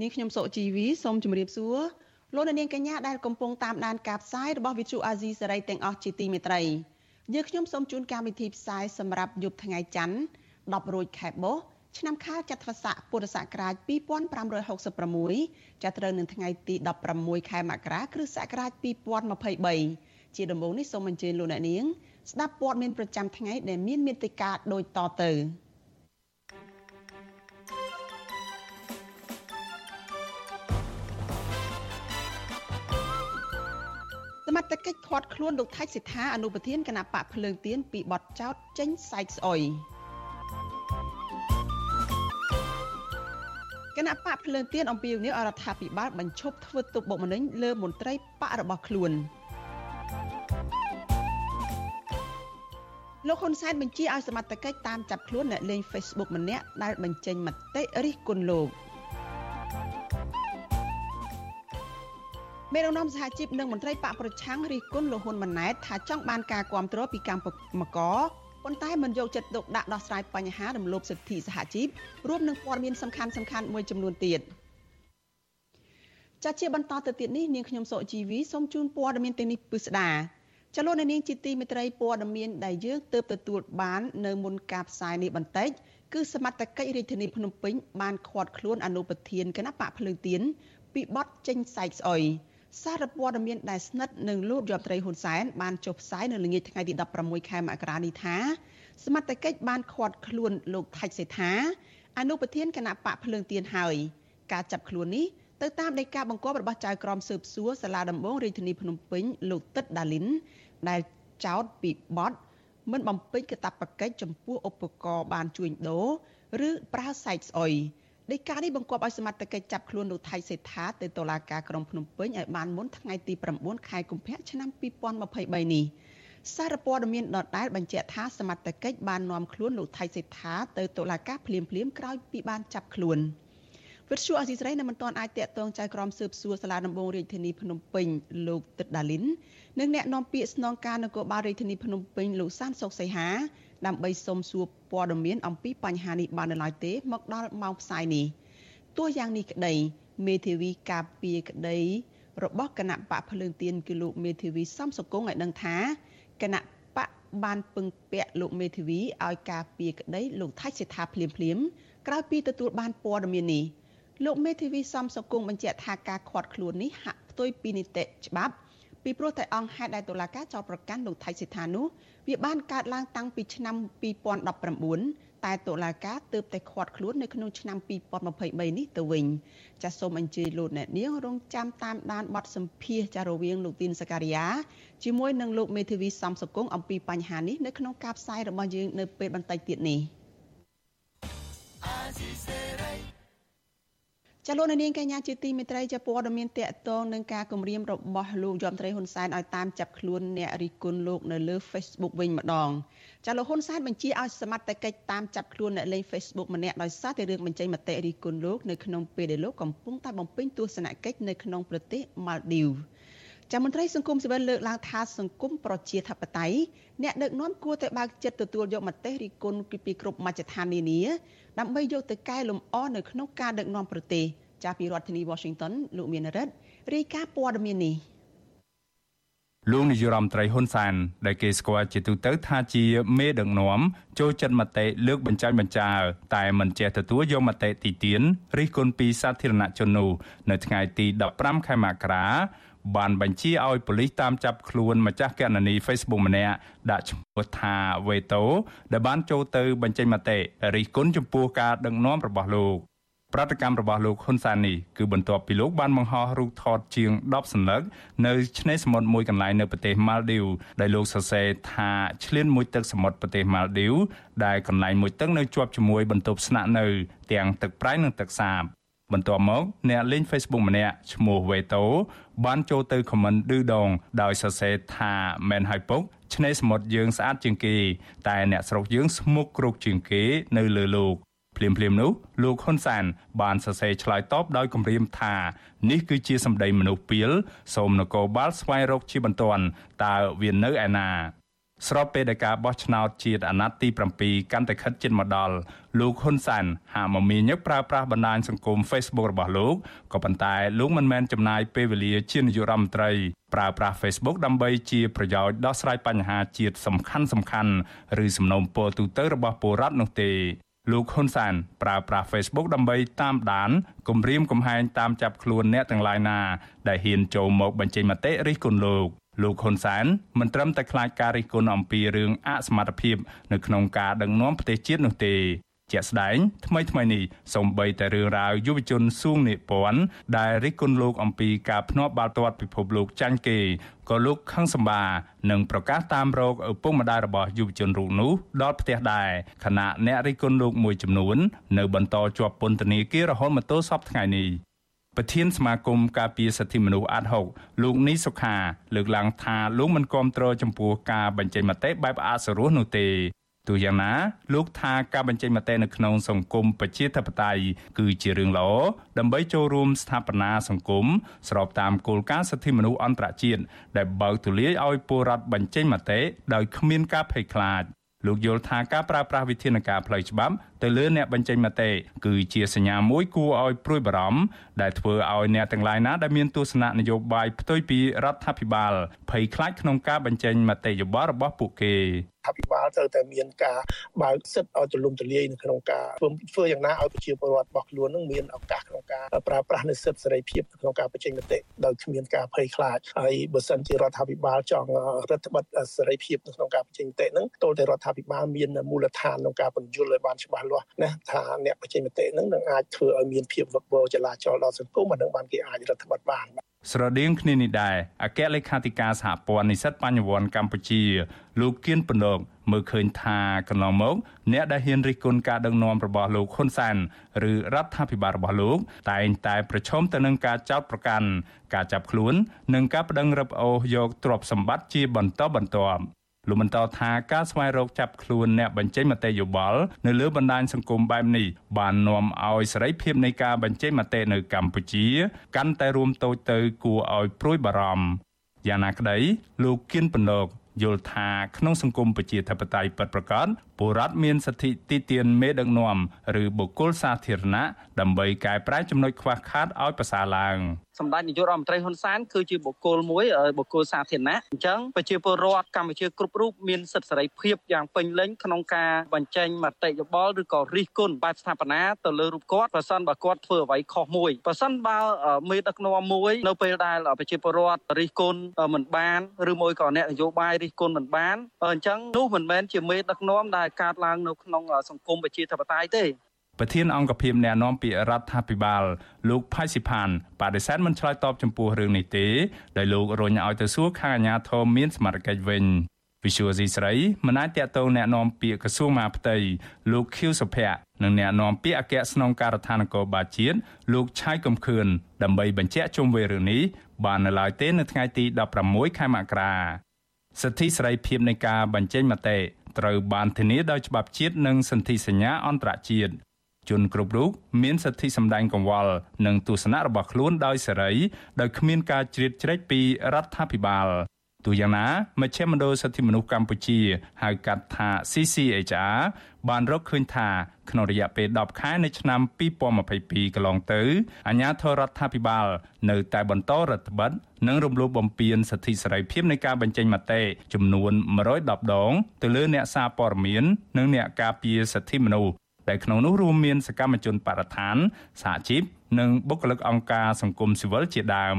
នាងខ្ញុំសុជីវីសូមជម្រាបសួរលោកអ្នកនាងកញ្ញាដែលកំពុងតាមដានការផ្សាយរបស់ Vithu Azizi សេរីទាំងអស់ជាទីមេត្រីយើងខ្ញុំសូមជូនកម្មវិធីផ្សាយសម្រាប់យប់ថ្ងៃច័ន្ទ10រោចខែបុស្សឆ្នាំខាលចត្វាស័កពុរសករាជ2566ចាប់ត្រូវនឹងថ្ងៃទី16ខែមករាគ្រិស្តសករាជ2023ជាដំបូងនេះសូមអញ្ជើញលោកអ្នកនាងស្ដាប់ព័ត៌មានប្រចាំថ្ងៃដែលមានមេត្តាដូចតទៅ សមត្ថកិច្ចឃាត់ខ្លួនលោកថៃសិដ្ឋាអនុប្រធានគណៈបកភ្លើងទៀនពីបទចោតចេញសែកស្អុយគណៈបកភ្លើងទៀនអំពីនេះអរដ្ឋាភិបាលបញ្ឈប់ធ្វើទុកបុកម្នេញលើមន្ត្រីបករបស់ខ្លួនលោកហ៊ុនសែនបញ្ជាឲ្យសមត្ថកិច្ចតាមចាប់ខ្លួនអ្នកលេង Facebook ម្នាក់ដែលបញ្ចេញមតិរិះគន់លោក មេដឹកនាំសហជីពនិងមន្ត្រីបកប្រឆាំងរិះគន់លោកហ៊ុនម៉ាណែតថាចង់បានការគ្រប់គ្រងពីកម្មកប៉ុន្តែមិនយកចិត្តទុកដាក់ដោះស្រាយបញ្ហារំលោភសិទ្ធិសហជីពរួមនឹងព័ត៌មានសំខាន់សំខាន់មួយចំនួនទៀតចាជាបន្តទៅទៀតនេះនាងខ្ញុំសុជីវីសូមជូនព័ត៌មានទាំងនេះពិស្ដាចលនានាងជាទីមេត្រីព័ត៌មានដែលយើងទើបទទួលបាននៅមុនការផ្សាយនេះបន្តិចគឺសមត្ថកិច្ចរាជធានីភ្នំពេញបានឃាត់ខ្លួនអនុប្រធានគណៈបកភ្លើងទៀនពីបទចេញសែកស្អុយ សារព័ត៌មានដែលស្និទ្ធនឹងលោកយមត្រីហ៊ុនសែនបានចុះផ្សាយនៅល្ងាចថ្ងៃទី16ខែមករានេះថាសមត្ថកិច្ចបានឃាត់ខ្លួនលោកថៃសេដ្ឋាអនុប្រធានគណៈបកភ្លើងទៀនហើយការចាប់ខ្លួននេះទៅតាមដីកាបង្គាប់របស់ចៅក្រមស៊ើបសួរសាលាដំបងរាជធានីភ្នំពេញលោកទឹកដាលីនដែលចោទពីបទមិនបំពេញកាតព្វកិច្ចចំពោះឧបករណ៍បានជួញដូរឬប្រើសែកស្អុយ ដីកានេះបង្គាប់ឲ្យសមត្ថកិច្ចចាប់ខ្លួនលោកថៃសេដ្ឋាទៅតុលាការក្រុងភ្នំពេញឲ្យបានមុនថ្ងៃទី9ខែកុម្ភៈឆ្នាំ2023នេះសារព័ត៌មានដដែលបញ្ជាក់ថាសមត្ថកិច្ចបាននាំខ្លួនលោកថៃសេដ្ឋាទៅតុលាការភ្លាមភ្លាមក្រោយពីបានចាប់ខ្លួនវិទ្យុអសីស្រីនៅមិនទាន់អាចតាក់ទងចៅក្រមស៊ើបសួរសាលាដំបងរាជធានីភ្នំពេញលោកទឹកដាលីននិងអ្នកនាំពាក្យស្នងការនគរបាលរាជធានីភ្នំពេញលោកសានសុកសីហា ដើម្បីសុំសួរព័ត៌មានអំពីបញ្ហានេះបាននៅឡើយទេ មកដល់ម៉ោងផ្សាយនេះទោះយ៉ាងនេះក្តី មេធាវីការពារក្តី របស់គណៈបកភ្លើងទៀនគឺលោកមេធាវីសំសុគងឲ្យដឹងថាគណៈបកបានពឹងពាក់លោកមេធាវីឲ្យការពារក្តីលោកថៃសេដ្ឋាភ្លាមភ្លាមក្រោយពីទទួលបានព័ត៌មាននេះលោកមេធាវីសំសុគងបញ្ជាក់ថាការខាត់ខ្លួននេះហាក់ផ្ទុយពីនីតិច្បាប់ ពីព្រោះតែអង្គហេតុដែលតុលាការចោទប្រកាន់លោកថៃសិដ្ឋានោះវាបានកើតឡើងតាំងពីឆ្នាំ2019តែតុលាការទើបតែឃាត់ខ្លួននៅក្នុងឆ្នាំ2023នេះទៅវិញចាសសូមអញ្ជើញលោកអ្នកនាងរងចាំតាមដានបទសម្ភាសចារវាងលោកទីនសការីយ៉ាជាមួយនឹងលោកមេធាវីសំសកុងអំពីបញ្ហានេះនៅក្នុងការផ្សាយរបស់យើងនៅពេលបន្តិចទៀតនេះ ចលនានាងកញ្ញាជាទីមេត្រីជាព័ត៌មានតកតងនឹងការគម្រាមរបស់លោកយមត្រីហ៊ុនសែនឲ្យតាមចាប់ខ្លួនអ្នករិះគន់លោកនៅលើ Facebook វិញម្ដងចាលោកហ៊ុនសែនបញ្ជាឲ្យសមត្ថកិច្ចតាមចាប់ខ្លួនអ្នកលេង Facebook ម្នាក់ដោយសារតែរឿងបញ្ចេញមតិរិះគន់លោកនៅក្នុងពេលដែលលោកកំពុងតែបំពេញទស្សនកិច្ចនៅក្នុងប្រទេសម៉ាល់ឌីវ ចាំមន្ត្រីសង្គមស៊ីវិលលើកឡើងថាសង្គមប្រជាធិបតេយ្យអ្នកដឹកនាំគួរតែបើកចិត្តទទួលយកមតិរិះគន់ពីគ្រប់មជ្ឈដ្ឋាននានាដើម្បីយកទៅកែលម្អនៅក្នុងការដឹកនាំប្រទេសចាស់ពីរដ្ឋធានី Washington លោកមានរិទ្ធរាយការណ៍ព័ត៌មាននេះលោកនាយរដ្ឋមន្ត្រីហ៊ុនសែនដែលគេស្គាល់ជាទូទៅថាជាមេដឹកនាំចូលចិត្តមតិលើកបញ្ចាញបញ្ចាលតែមិនចេះទទួលយកមតិទីទានរិះគន់ពីសាធារណជននោះនៅថ្ងៃទី15ខែមករា បានបញ្ជាឲ្យប៉ូលីសតាមចាប់ខ្លួនម្ចាស់គណនី Facebook ម្នាក់ដាក់ឈ្មោះថាវេតូដែលបានចូលទៅបញ្ចេញមតិរិះគន់ចំពោះការដឹកនាំរបស់លោកប្រតិកម្មរបស់លោកហ៊ុនសែននេះគឺបន្ទាប់ពីលោកបានបង្ហោះរូបថតជាង10សន្លឹកនៅឆ្នេរសមុទ្រមួយកន្លែងនៅប្រទេសម៉ាល់ឌីវដែលលោកសរសេរថាឆ្លៀនមួយទឹកសមុទ្រប្រទេសម៉ាល់ឌីវដែលកន្លែងមួយទឹកនៅជាប់ជាមួយបន្ទប់ស្នាក់នៅទាំងទឹកប្រៃនិងទឹកសាប បន្ទាប់មកអ្នកលេង Facebook ម្នាក់ឈ្មោះវេតូបានចូលទៅ comment ឌឺដង ដោយសរសេរថាមែនហើយពុកឆ្នេរសមុទ្រយើងស្អាតជាងគេ តែអ្នកស្រុកយើងស្មុគគ្រោកជាងគេនៅលើលោកភ្លាមភ្លាមនោះលោកហ៊ុនសាន បានសរសេរឆ្លើយតបដោយគម្រាមថានេះគឺជាសម្ដីមនុស្សពីល សូមនគរបាលស្វែងរកជាបន្ទាន់តើវានៅឯណា ស្របពេលដែលការបោះឆ្នោតជាតិអាណត្តិទី7កាន់តែខិតជិតមកដល់លោកហ៊ុនសានហាក់មមាញឹកប្រើប្រាស់បណ្ដាញសង្គម Facebook របស់លោកក៏ប៉ុន្តែលោកមិនមែនចំណាយពេលវេលាជានាយករដ្ឋមន្ត្រីប្រើប្រាស់ Facebook ដើម្បីជាប្រយោជន៍ដោះស្រាយបញ្ហាជាតិសំខាន់សំខាន់ឬសំណូមពរទូទៅរបស់ពលរដ្ឋនោះទេលោកហ៊ុនសានប្រើប្រាស់ Facebook ដើម្បីតាមដានគម្រាមកំហែងតាមចាប់ខ្លួនអ្នកទាំងឡាយណាដែលហ៊ានចូលមកបញ្ចេញមតិរិះគន់លោក លោកហ៊ុនសានមិនត្រឹមតែខ្លាចការរិះគន់អំពីរឿងអសមត្ថភាពនៅក្នុងការដឹកនាំប្រទេសជាតិនោះទេជាក់ស្ដែងថ្មីថ្មីនេះសូម្បីតែរឿងរ៉ាវយុវជនសួងនិពន្ធដែលរិះគន់លោកអំពីការភ្នាល់បាល់ទាត់ពិភពលោកចាញ់គេក៏លោកខឹងសម្បានឹងប្រកាសតាមរកឪពុកម្ដាយរបស់យុវជនរូបនោះដល់ផ្ទះដែរខណៈអ្នករិះគន់លោកមួយចំនួន នៅបន្តជាប់ពន្ធនាគាររហូតមកទល់សពថ្ងៃនេះ ប្រធានសមាគមការពារសិទ្ធិមនុស្សអាត់ហុកលោកនីសុខាលើកឡើងថាលោកមិនគាំទ្រចំពោះការបញ្ចេញមតិបែបអសរោះនោះទេទោះយ៉ាងណាលោកថាការបញ្ចេញមតិនៅក្នុងសង្គមប្រជាធិបតេយ្យគឺជារឿងល្អដើម្បីចូលរួមស្ថាបនាសង្គមស្របតាមគោលការណ៍សិទ្ធិមនុស្សអន្តរជាតិដែលបើកទូលាយឲ្យពលរដ្ឋបញ្ចេញមតិដោយគ្មានការភ័យខ្លាច លោកយល់ថាការប្រើប្រាស់វិធានការផ្លូវច្បាប់ទៅលើអ្នកបញ្ចេញមតិគឺជាសញ្ញាមួយគួរឲ្យព្រួយបារម្ភដែលធ្វើឲ្យអ្នកទាំងឡាយណាដែលមានទស្សនៈនយោបាយផ្ទុយពីរដ្ឋាភិបាលភ័យខ្លាចក្នុងការបញ្ចេញមតិយោបល់របស់ពួកគេ អភិបាលត្រូវតែមានការបើកសិទ្ធឲ្យទូលំទូលាយនៅក្នុងការធ្វើយ៉ាងណាឲ្យប្រជាពលរដ្ឋរបស់ខ្លួននឹងមានឱកាសក្នុងការប្រើប្រាស់នូវសិទ្ធិសេរីភាពក្នុងការបញ្ចេញមតិដោយគ្មានការភ័យខ្លាចហើយបើសិនជារដ្ឋាភិបាលចង់រដ្ឋបတ်សេរីភាពនៅក្នុងការបញ្ចេញមតិហ្នឹងតើតែរដ្ឋាភិបាលមានមូលដ្ឋានក្នុងការបញ្យល់ឲ្យបានច្បាស់លាស់ណាថាអ្នកបញ្ចេញមតិហ្នឹងនឹងអាចធ្វើឲ្យមានភាពវឹកវរចលាចលដល់សង្គមអានឹងបានគេអាចរដ្ឋបတ်បាន ស្រដៀងគ្នានេះដែរអគ្គលេខាធិការសហព័ន្ធនិស្សិតបញ្ញវន្តកម្ពុជា លោកគៀនពន្លកមើលឃើញថាកន្លងមកអ្នកដែលហ៊ានរិះគន់ការដឹកនាំរបស់លោកហ៊ុនសានឬរដ្ឋាភិបាលរបស់លោក តែងតែប្រឈមទៅនឹងការចោទប្រកាន់ការចាប់ខ្លួន និងការប្តឹងរឹបអូសយកទ្រព្យសម្បត្តិជាបន្តបន្ទាប់ លោកបន្តថាការស្វែងរកចាប់ខ្លួនអ្នកបញ្ចេញមតិយោបល់នៅលើបណ្ដាញសង្គមបែបនេះបាននាំឲ្យសេរីភាពនៃការបញ្ចេញមតិនៅកម្ពុជា កាន់តែរួមតូចទៅគួរឲ្យព្រួយបារម្ភយ៉ាងណាក្តីលោកគៀនពន្លកយល់ថាក្នុងសង្គមប្រជាធិបតេយ្យពិតប្រាកដពលរដ្ឋមានសិទ្ធិទីទានមេដឹកនាំឬបុគ្គលសាធារណៈដើម្បីកែប្រែចំណុចខ្វះខាតឲ្យប្រសើរឡើងសម្ដេចនាយករដ្ឋមន្ត្រីហ៊ុនសែនគឺជាបុគ្គលមួយបុគ្គលសាធារណៈអញ្ចឹងប្រជាពលរដ្ឋកម្ពុជាគ្រប់រូបមានសិទ្ធិសេរីភាពយ៉ាងពេញលេញក្នុងការបញ្ចេញមតិយោបល់ឬក៏រិះគន់បែបស្ថាបនាទៅលើរូបគាត់ប្រសិនបើគាត់ធ្វើអ្វីខុសមួយប្រសិនបើមេដឹកនាំមួយនៅពេលដែលប្រជាពលរដ្ឋរិះគន់មិនបានឬមួយក៏អ្នកនយោបាយរិះគន់មិនបានអញ្ចឹងនោះមិនមែនជាមេដឹកនាំដែកើតឡើងនៅក្នុងសង្គមប្រជាធិបតេយ្យទេប្រធានអង្គភិបអ្នកណែនាំពីរដ្ឋាភិបាលលោកផៃស៊ីផានបដិសេធមិនឆ្លើយតបចំពោះរឿងនេះទេដោយលោករញឲ្យទៅសួរខាងអាជ្ញាធរមានសមត្ថកិច្ចវិញវិសុវស៊ីស្រីមិនអាចតតងแนะនាំពាក្យក្រសួងមហាផ្ទៃលោកខៀវសុភ័ក្រនិងแนะនាំពាក្យអគ្គស្នងការដ្ឋាននគរបាលជាតិលោកឆៃកំខឿនដើម្បីបញ្ជាក់ជុំវិញរឿងនេះបាននៅឡើយទេនៅថ្ងៃទី16ខែមករាសិទ្ធិសេរីភាពនៃការបញ្ចេញមតិ ត្រូវបានធានាដោយច្បាប់ជាតិនិងសន្ធិសញ្ញាអន្តរជាតិជនគ្រប់រូបមានសិទ្ធិសម្ដែងកង្វល់និងទស្សនៈរបស់ខ្លួនដោយសេរីដោយគ្មានការជ្រៀតជ្រែកពីរដ្ឋាភិបាលទោះយ៉ាងណាមជ្ឈមណ្ឌលសិទ្ធិមនុស្សកម្ពុជា ហៅកាត់ថា CCHR បានរកឃើញថាក្នុងរយៈពេល10ខែនៃឆ្នាំ2022កន្លងទៅអាជ្ញាធររដ្ឋាភិបាល នៅតែបន្តរដ្ឋបတ်និងរំលោភបំពានសិទ្ធិសេរីភាពនៃការបញ្ចេញមតិចំនួន110ដង ទៅលើអ្នកសារព័ត៌មាន និងអ្នកការពារសិទ្ធិមនុស្សដែលក្នុងនោះរួមមានសកម្មជនបរិស្ថានសហជីពនិងបុគ្គលិកអង្គការសង្គមស៊ីវិលជាដើម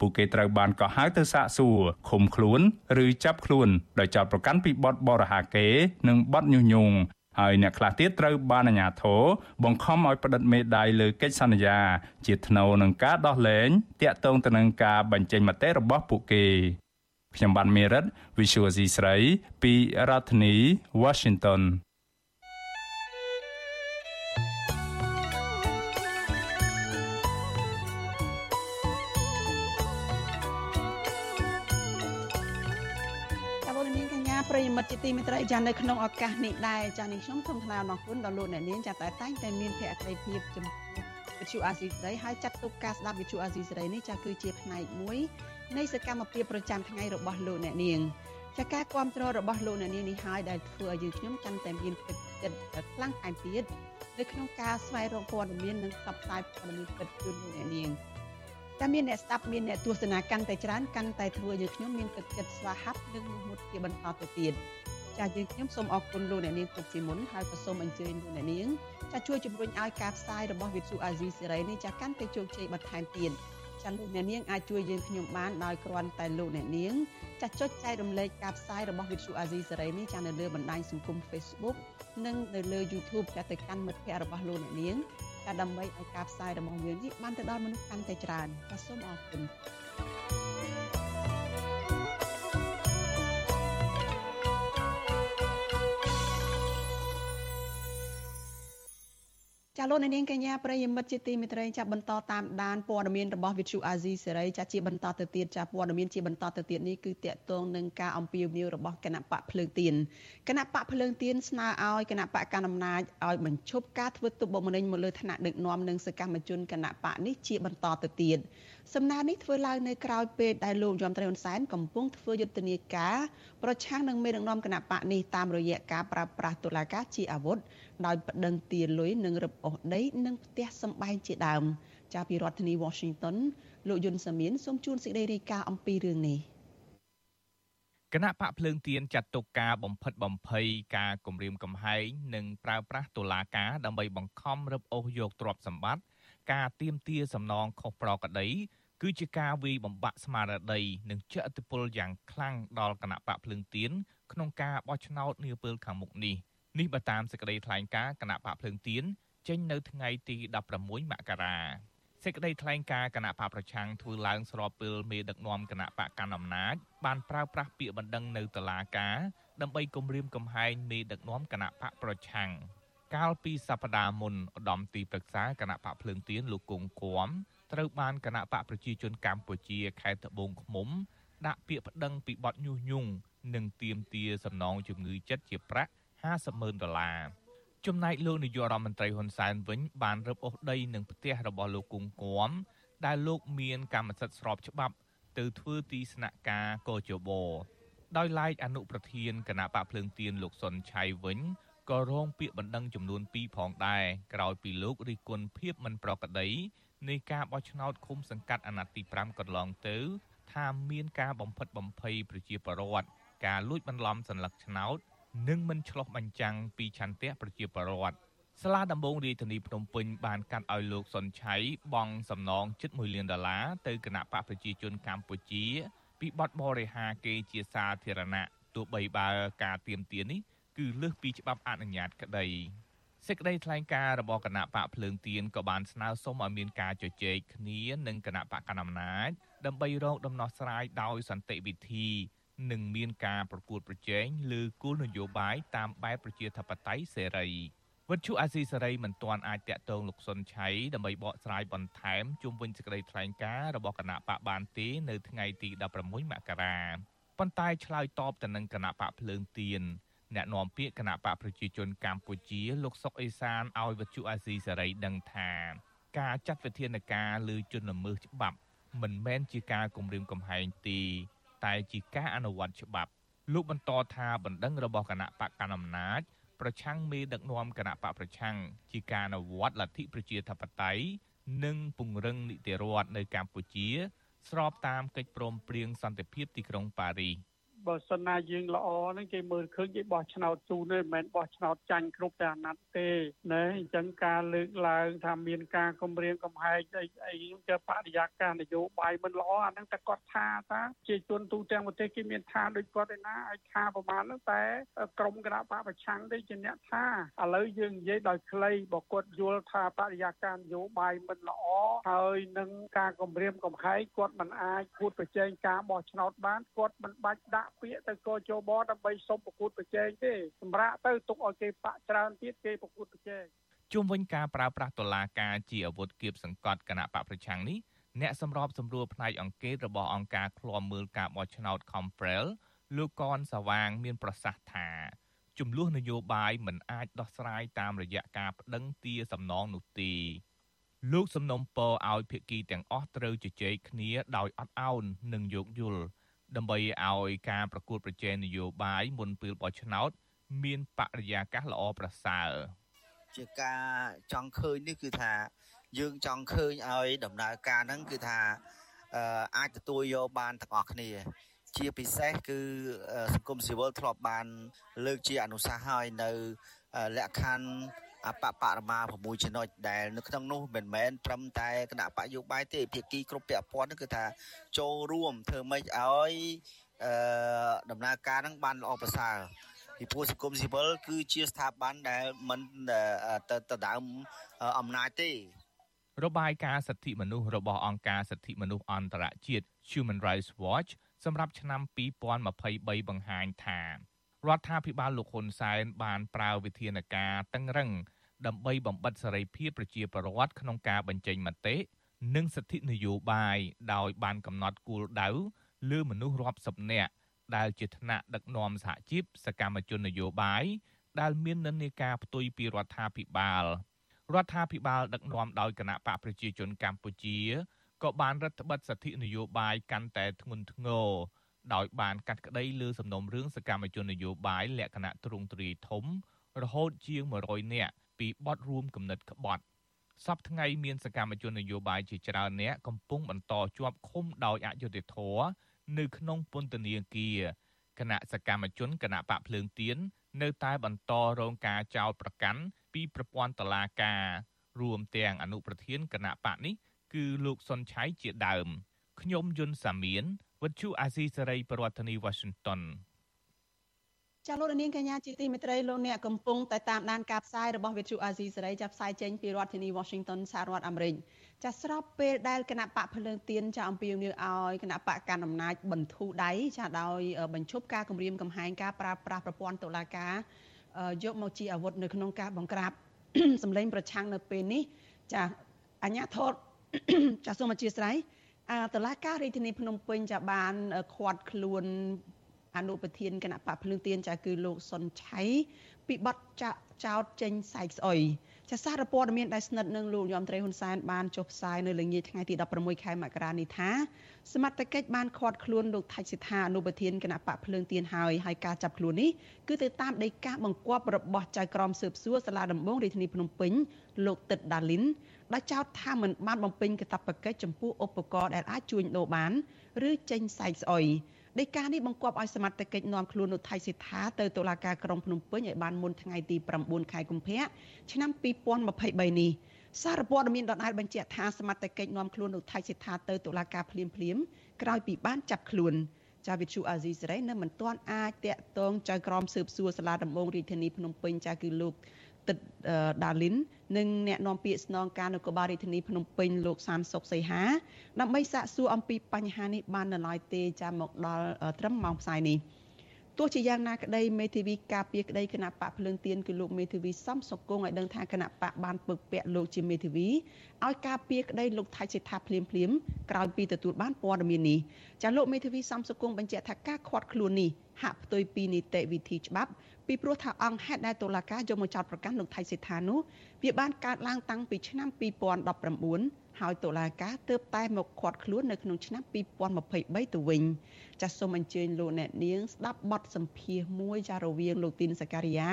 ពួកគេត្រូវបានកោះហៅទៅសាកសួរឃុំខ្លួន ឬចាប់ខ្លួនដោយចោទប្រកាន់ពីបទបរិហាកេរនិងបទញុះញង់ ហើយអ្នកខ្លះទៀតត្រូវបានអាជ្ញាធរបង្ខំឲ្យផ្តិតមេដាយលើកិច្ចសន្យា ជាថ្នូវនឹងការដោះលែងតាក់ទងទៅនឹងការបញ្ចេញមតិរបស់ពួកគេខ្ញុំបានមេរិត Visual C ស្រីពីរដ្ឋធានី Washington ា មិត្តជាទីមេត្រីចានៅក្នុងឱកាសនេះដែរចានេះខ្ញុំសូមថ្លែងអំណរគុណដល់លោកអ្នកនាងចាតែតែងតែមានភក្ដីភាពចំពោះវិទ្យុអាស៊ីសេរីហើយចាត់ទុកការស្ដាប់វិទ្យុអាស៊ីសេរីនេះចាគឺជាផ្នែកមួយនៃសកម្មភាពប្រចាំថ្ងៃរបស់លោកអ្នកនាងចាការគ្រប់គ្រងរបស់លោកអ្នកនាងនេះហើយដែលធ្វើឲ្យយើងខ្ញុំចាំតែមានទឹកចិត្តខ្លាំងថែមទៀតនៅក្នុងការស្វែងរកព័ត៌មាននិងផ្សព្វផ្សាយព័ត៌មានពិតជូនលោកអ្នកនាង តែមានអ្នកស្ដាប់មានអ្នកទស្សនាកាន់តែច្រើនកាន់តែធ្វើយើងខ្ញុំមានទឹកចិត្តស្វាហាប់និងមោះមុតជាបន្តទៅទៀតចាយើងខ្ញុំសូមអរគុណលោកអ្នកនាងទុកជាមុនហើយក៏សូមអញ្ជើញលោកអ្នកនាងចាជួយជំរុញឲ្យការផ្សាយរបស់វិទ្យុអាស៊ីសេរីនេះចាកាន់តែជោគជ័យបន្ថែមទៀតចាលោកអ្នកនាងអាចជួយយើងខ្ញុំបានដោយគ្រាន់តែលោកអ្នកនាងចាចុចចែករំលែកការផ្សាយរបស់វិទ្យុអាស៊ីសេរីនេះចានៅលើបណ្ដាញសង្គម Facebook និងនៅលើ YouTube ចាទៅកាន់មិត្តភ័ក្តិរបស់លោកអ្នកនាង ចាដើម្បីឲ្យការផ្សាយរបស់យើងនេះបានទៅដល់មនុស្សកាន់តែច្រើនចាសូមអរគុណ ចាលោកនាងកញ្ញាប្រិយមិត្តជាទីមេត្រីចាបន្តតាមដានព័ត៌មានរបស់វិទ្យុអាស៊ីសេរីចាជាបន្តទៅទៀតចាព័ត៌មានជាបន្តទៅទៀតនេះគឺតកតងនឹងការអំពាវនាវរបស់គណៈបកភ្លើងទៀនគណៈបកភ្លើងទៀនស្នើឲ្យគណៈបកកណ្ដាលអំណាចឲ្យបញ្ឈប់ការធ្វើទុកបុកម្នេញមកលើឋានៈដឹកនាំនិងសកម្មជនគណៈបកនេះជាបន្តទៅទៀតសំណើនេះធ្វើឡើងនៅក្រៅពេលដែលលោកយមត្រីហ៊ុនសែនកំពុងធ្វើយុទ្ធនាការប្រឆាំងនឹងមេដឹកនាំគណៈបកនេះតាមរយៈការប្រើប្រាស់តុលាការជាអាវុធ ដោយប្តឹងទាលុយនិងរឹបអូសដីនិងផ្ទះសម្បែងជាដើមចាពីរដ្ឋធានី Washington លោកយុនសាមៀនសូមជួនសេចក្តីរាយការណ៍អំពីរឿងនេះគណៈបកភ្លើងទៀនចាត់ទុកការបំផិតបំភ័យការគំរាមកំហែងនិងប្រើប្រាស់តុលាការដើម្បីបង្ខំរឹបអូសយកទ្រព្យសម្បត្តិការទៀមទាសំណងខុសប្រក្រតីគឺជាការវាយបំបាក់ស្មារតីនិងជះឥទ្ធិពលយ៉ាងខ្លាំងដល់គណៈបកភ្លើងទៀនក្នុងការបោះឆ្នោតនាពេលខាងមុខនេះ នេះបើតាមសេចក្តីថ្លែងការណ៍គណៈបកភ្លើងទៀនចេញនៅថ្ងៃទី16មករាសេចក្តីថ្លែងការណ៍គណៈបកប្រឆាំងធ្វើឡើងស្របពេលមេដឹកនាំគណៈបកកណ្ដាលអំណាចបានប្រើប្រាស់ពាក្យបណ្ដឹងនៅតុលាការដើម្បីគំរាមកំហែងមេដឹកនាំគណៈបកប្រឆាំងកាលពីសប្តាហ៍មុនឧត្តមទីប្រឹក្សាគណៈបកភ្លើងទៀនលោកគង់គួមត្រូវបានគណៈបកប្រជាជនកម្ពុជាខេត្តត្បូងឃ្មុំ ដាក់ពាក្យប្តឹងពីបទញុះញង់និងទាមទារសំណងជំងឺចិត្តជាប្រាក់ 50ម៉ឺនដុល្លារចំណែកលោកនាយករដ្ឋមន្ត្រីហ៊ុនសែនវិញបានរឹបអូសដីនឹងផ្ទះរបស់លោកគង់គួមដែលលោកមានកម្មសិទ្ធិស្របច្បាប់ទៅធ្វើទីស្នាក់ការកោជបដោយឡែកអនុប្រធានគណៈបកភ្លើងទៀនលោកសុនឆៃវិញក៏រងពាក្យបណ្ដឹងចំនួន2ផងដែរក្រោយពីលោករិះគន់ភាពមិនប្រក្រតីនៃការបោះឆ្នោតឃុំសង្កាត់អាណត្តិទី5កន្លងទៅថាមានការបំផិតបំភ័យប្រជាពលរដ្ឋការលួចបន្លំសัญลักษณ์ឆ្នោត និងមិនឆ្លោះបញ្ចាំងពីឆន្ទៈប្រជាពលរដ្ឋសាលាដំបងរាជធានីភ្នំពេញបានកាត់ឲ្យលោកសុនឆៃបង់សំណងជិត1លានដុល្លារទៅគណៈបកប្រជាជនកម្ពុជា ពីបទបរិហាគេជាសាធារណៈទោះបីបើការទៀមទានេះគឺលើសពីច្បាប់អនុញ្ញាតក្តីសេចក្តីថ្លែងការណ៍របស់គណៈបកភ្លើងទៀនក៏បានស្នើសុំឲ្យមានការជជែកគ្នានឹងគណៈបកកណ្ដាលអំណាចដើម្បីរកដំណោះស្រាយដោយសន្តិវិធី និងមានការប្រកួតប្រជែងលើគោលនយោបាយតាមបែបប្រជាធិបតេយ្យសេរីវិទ្យុអាស៊ីសេរីមិនទាន់អាចតាក់ទងលោកសុនឆៃដើម្បីបកស្រាយបន្ថែមជុំវិញសេចក្តីថ្លែងការណ៍របស់គណៈបកបានទេនៅថ្ងៃទី16មករាប៉ុន្តែឆ្លើយតបទៅនឹងគណៈបកភ្លើងទៀនអ្នកនាំពាក្យគណៈបកប្រជាជនកម្ពុជាលោកសុកអេសានឲ្យវិទ្យុអាស៊ីសេរីដឹងថាការចាត់វិធានការលើជនល្មើសច្បាប់មិនមែនជាការគំរាមកំហែងទេ តែជាការអនុវត្តច្បាប់លោកបន្តថាបណ្ដឹងរបស់គណៈបកកណ្ដាលអំណាចប្រឆាំងមេដឹកនាំគណៈបកប្រឆាំងជាការអនុវត្តលទ្ធិប្រជាធិបតេយ្យនិងពង្រឹងនីតិរដ្ឋនៅកម្ពុជា ស្របតាមកិច្ចព្រមព្រៀងសន្តិភាពទីក្រុងប៉ារីស បើសិនណាយើងល្អហ្នឹងគេមើលឃើញគេបោះឆ្នោតជូនទេមិនមែនបោះឆ្នោតចាញ់គ្រប់តែអាណត្តិទេណែអញ្ចឹងការលើកឡើងថាមានការគម្រាមកំហែងអីអីទៅបរិយាកាសនយោបាយមិនល្អអាហ្នឹងតែគាត់ថាថាជាជនទូទាំងប្រទេសគេមានថាដូចគាត់ឯណាឲ្យថាប្រហែលហ្នឹងតែក្រមគណៈបកប្រឆាំងទេជាអ្នកថាឥឡូវយើងនិយាយដោយខ្លីបើគាត់យល់ថាបរិយាកាសនយោបាយមិនល្អហើយនឹងការគម្រាមកំហែងគាត់មិនអាចគួតប្រជែងការបោះឆ្នោតបានគាត់មិនបាច់ដាក់ពាក្យទៅកោជបដើម្បីសុំប្រកួតប្រជែងទេសម្រាប់ទៅទុកឲ្យគេបាក់ច្រើនទៀតគេប្រកួតប្រជែងជុំវិញការប្រើប្រាស់តុលាការជាអាវុធគៀបសង្កត់គណៈបកប្រឆាំងនេះអ្នកសម្របសម្រួលផ្នែកអង្គការរបស់អង្គការឃ្លាំមើលការបោះឆ្នោត Comprel លោកកនសវាងមានប្រសាសន៍ថាចំនួននយោបាយមិនអាចដោះស្រាយតាមរយៈការប្តឹងទាសំណងនោះទេលោកសំណុំពរឲ្យភាគីទាំងអស់ត្រូវជជែកគ្នាដោយអត់ឱននិងយោគយល់ ដើម្បីឲ្យការប្រកួតប្រជែងនយោបាយមុនពេលបោះឆ្នោត មានបរិយាកាសល្អប្រសើរជាការចង់ឃើញនេះគឺថា យើងចង់ឃើញឲ្យដំណើរការហ្នឹងគឺថាអាចទទួលយកបានទាំងអស់គ្នា ជាពិសេសគឺសង្គមស៊ីវិលធ្លាប់បាន លើកជាអនុសាសន៍ឲ្យនៅលក្ខខណ្ឌ អបបរមា6ចំណុចដែលនៅក្នុងនោះមិនមែនត្រឹមតែគណៈបកយោបាយទេភាគីគ្រប់ពាក់ព័ន្ធគឺថាចូលរួមធ្វើម៉េចឲ្យអឺដំណើរការហ្នឹងបានល្អប្រសើរពីព្រោះសង្គមស៊ីវិលគឺជាស្ថាប័នដែលមិនទៅទៅដើមអំណាចទេរបាយការណ៍សិទ្ធិមនុស្សរបស់អង្គការសិទ្ធិមនុស្សអន្តរជាតិ Human Rights Watch សម្រាប់ឆ្នាំ2023បង្ហាញថា រដ្ឋាភិបាលលោកហ៊ុនសែនបានប្រើវិធានការតឹងរឹងដើម្បីបំបិតសេរីភាពប្រជាពលរដ្ឋក្នុងការបញ្ចេញមតិនិងសិទ្ធិនយោបាយដោយបានកំណត់គោលដៅលើមនុស្សរាប់សិបនាក់ដែលជាថ្នាក់ដឹកនាំសហជីពសកម្មជននយោបាយដែលមាននិន្នាការផ្ទុយពីរដ្ឋាភិបាលរដ្ឋាភិបាលដឹកនាំដោយគណៈបកប្រជាជនកម្ពុជាក៏បានរដ្ឋបិទសិទ្ធិនយោបាយកាន់តែធ្ងន់ធ្ងរ ដោយបានកាត់ក្តីលើសំណុំរឿងសកម្មជននយោបាយលក្ខណៈទ្រង់ទ្រាយធំ រហូតជាង100នាក់ពីបទរួមគំនិតក្បត់សពថ្ងៃមានសកម្មជននយោបាយជាច្រើនអ្នកកំពុងបន្តជាប់ឃុំដោយអយុត្តិធម៌នៅក្នុងពន្ធនាគារគណៈសកម្មជនគណៈបកភ្លើងទៀននៅតែបន្តរងការចោទប្រកាន់ពីប្រព័ន្ធតុលាការរួមទាំងអនុប្រធានគណៈបកនេះគឺលោកសុនឆៃជាដើមខ្ញុំយុនសាមៀន វិទ្យុអាស៊ីសេរីប្រធានាធិបតី Washington ចាលោកនាងកញ្ញាជាទីមេត្រីលោកអ្នកកំពុងតែតាមដានការផ្សាយរបស់វិទ្យុអាស៊ីសេរីចាប់ផ្សាយចេញពីរដ្ឋធានី Washington សហរដ្ឋអាមេរិកចាស្របពេលដែលគណៈបកភ្លើងទៀនចាអំពាវនាវឲ្យគណៈបកកណ្ដាលអំណាចបន្ធូរដៃចាដោយបញ្ឈប់ការគម្រាមកំហែងការប្រើប្រាស់ប្រព័ន្ធតុលាការយកមកជាអាវុធនៅក្នុងការបង្ក្រាបសម្លេងប្រឆាំងនៅពេលនេះចាអញ្ញាធតចាសូមអធិស្ឋាន តឡាការរាជធានីភ្នំពេញចាបានខាត់ខ្លួនអនុប្រធានគណៈបកភ្លើងទៀនចាគឺលោកសុនឆៃពីបទចាក់ចោតចេញសែកស្អុយចាសារព័ត៌មានដែលស្និទ្ធនឹងលោកយមត្រីហ៊ុនសែនបានចុះផ្សាយនៅល្ងាចថ្ងៃទី16ខែមករានេះថាសមត្ថកិច្ចបានឃាត់ខ្លួនលោកថៃសិដ្ឋាអនុប្រធានគណៈបកភ្លើងទៀនហើយហើយការចាប់ខ្លួននេះគឺទៅតាមដីកាបង្គាប់របស់ចៅក្រមស៊ើបសួរសាលាដំបងរាជធានីភ្នំពេញលោកទឹកដាលីន ដែលចោទថាមិនបានបំពេញកាតព្វកិច្ចចំពោះឧបករណ៍ដែលអាចជួញដូរបានឬចេញសែកស្អុយដីកានេះបង្គាប់ឲ្យសមត្ថកិច្ចនាំខ្លួនលោកថៃសិដ្ឋាទៅតុលាការក្រុងភ្នំពេញឲ្យបានមុនថ្ងៃទី9ខែកុម្ភៈឆ្នាំ2023នេះសារព័ត៌មានដដែលបញ្ជាក់ថាសមត្ថកិច្ចនាំខ្លួនលោកថៃសិដ្ឋាទៅតុលាការភ្លាមភ្លាមក្រោយពីបានចាប់ខ្លួនចាវិទ្យុអាស៊ីសេរីនៅមិនទាន់អាចតាក់ទងចៅក្រមស៊ើបសួរសាលាដំបងរាជធានីភ្នំពេញចាគឺលោក ទឹកដាលីននិងអ្នកនាំពាក្យស្នងការនគរបាលរាជធានីភ្នំពេញលោកសានសុកសីហាដើម្បីសាកសួរអំពីបញ្ហានេះបាននៅឡើយទេចាំមកដល់ត្រឹមម៉ោងផ្សាយនេះទោះជាយ៉ាងណាក្តីមេធាវីការពារក្តីគណៈបកភ្លើងទៀនគឺលោកមេធាវីសំសុគងឲ្យដឹងថាគណៈបកបានពឹកពាក់លោកជាមេធាវីឲ្យការពារក្តីលោកថៃសេដ្ឋាភ្លាមភ្លាមក្រោយពីទទួលបានព័ត៌មាននេះចាលោកមេធាវីសំសុគងបញ្ជាក់ថាការខាត់ខ្លួននេះហាក់ផ្ទុយពីនីតិវិធីច្បាប់ពីព្រោះថាអង្គហេតុដែលតុលាការយកមកចោទប្រកាន់លោកថៃសេដ្ឋានោះវាបានកើតឡើងតាំងពីឆ្នាំ2019ហើយតុលាការទើបតែមកឃាត់ខ្លួននៅក្នុងឆ្នាំ2023ទៅវិញចាសសូមអញ្ជើញលោកអ្នកនាងស្ដាប់បទសម្ភាសន៍មួយចារវាងលោកទីនសការីយ៉ា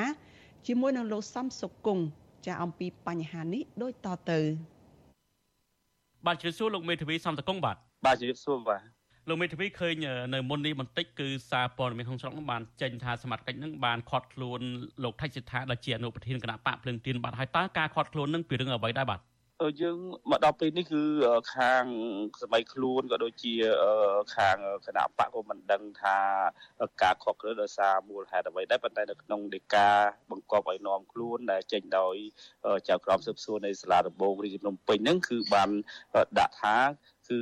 ជាមួយនឹងលោកសំសុគង្គចាអំពីបញ្ហានេះដូចតទៅបាទជ្រាបសួរលោកមេធាវីសំតកុងបាទបាទជ្រាបសួរបាទ លោកមេធាវីឃើញនៅមុននេះបន្តិចគឺសារព័ត៌មានក្នុងស្រុកនោះបានចេញថាសមត្ថកិច្ចនឹងបានខាត់ខ្លួនលោកថៃសិដ្ឋាដែលជាអនុប្រធានគណៈបកភ្លឹងទៀនបាទហើយតើការខាត់ខ្លួននឹងពីរឿងអ្វីដែរបាទយើងមកដល់ពេលនេះគឺខាងសម័យខ្លួនក៏ដូចជាខាងគណៈបកក៏មិនដឹងថាការខកគ្រឹះដោយសារមូលហេតុអ្វីដែរប៉ុន្តែនៅក្នុងដីកាបង្កប់ឲ្យនាំខ្លួនដែលចេញដោយចៅក្រមស៊ើបសួរនៃសាលាដំបងរាជធានីភ្នំពេញហ្នឹងគឺបានដាក់ថាគឺ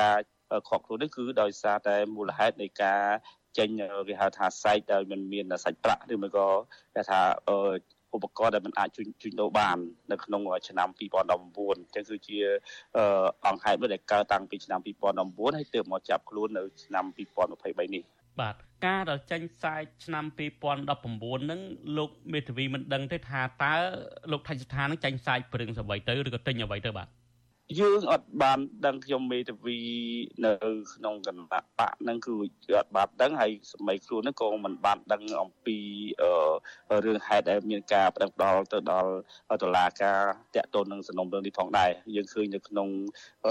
ការ ខកខ្លួននេះគឺដោយសារតែមូលហេតុនៃការចេញគេហៅថាសាច់ដោយមិនមានសាច់ប្រាក់ឬមួយក៏គេថាឧបករណ៍ដែលมันអាចជួញជួញដូរបាននៅក្នុងឆ្នាំ2019អញ្ចឹងគឺជាអង្គហេតុមួយដែលកើតតាំងពីឆ្នាំ2019ហើយទើបមកចាប់ខ្លួននៅឆ្នាំ2023នេះបាទការដែលចេញផ្សាយឆ្នាំ2019ហ្នឹងលោកមេធាវីមិនដឹងទេថាតើលោកថៃស្ថាននឹងចេញផ្សាយព្រឹងអ្វីទៅឬក៏ទិញអ្វីទៅបាទ យើងអត់បានដឹងខ្ញុំមេធាវីនៅ ក្នុងគណៈបកហ្នឹងគឺអត់បានដឹងហើយសម័យខ្លួនហ្នឹងក៏មិនបានដឹងអំពីរឿងហេតុដែលមានការប្តឹងផ្ដាល់ទៅដល់តុលាការតាក់ទងនឹងសំណុំរឿងនេះផងដែរយើងឃើញនៅក្នុង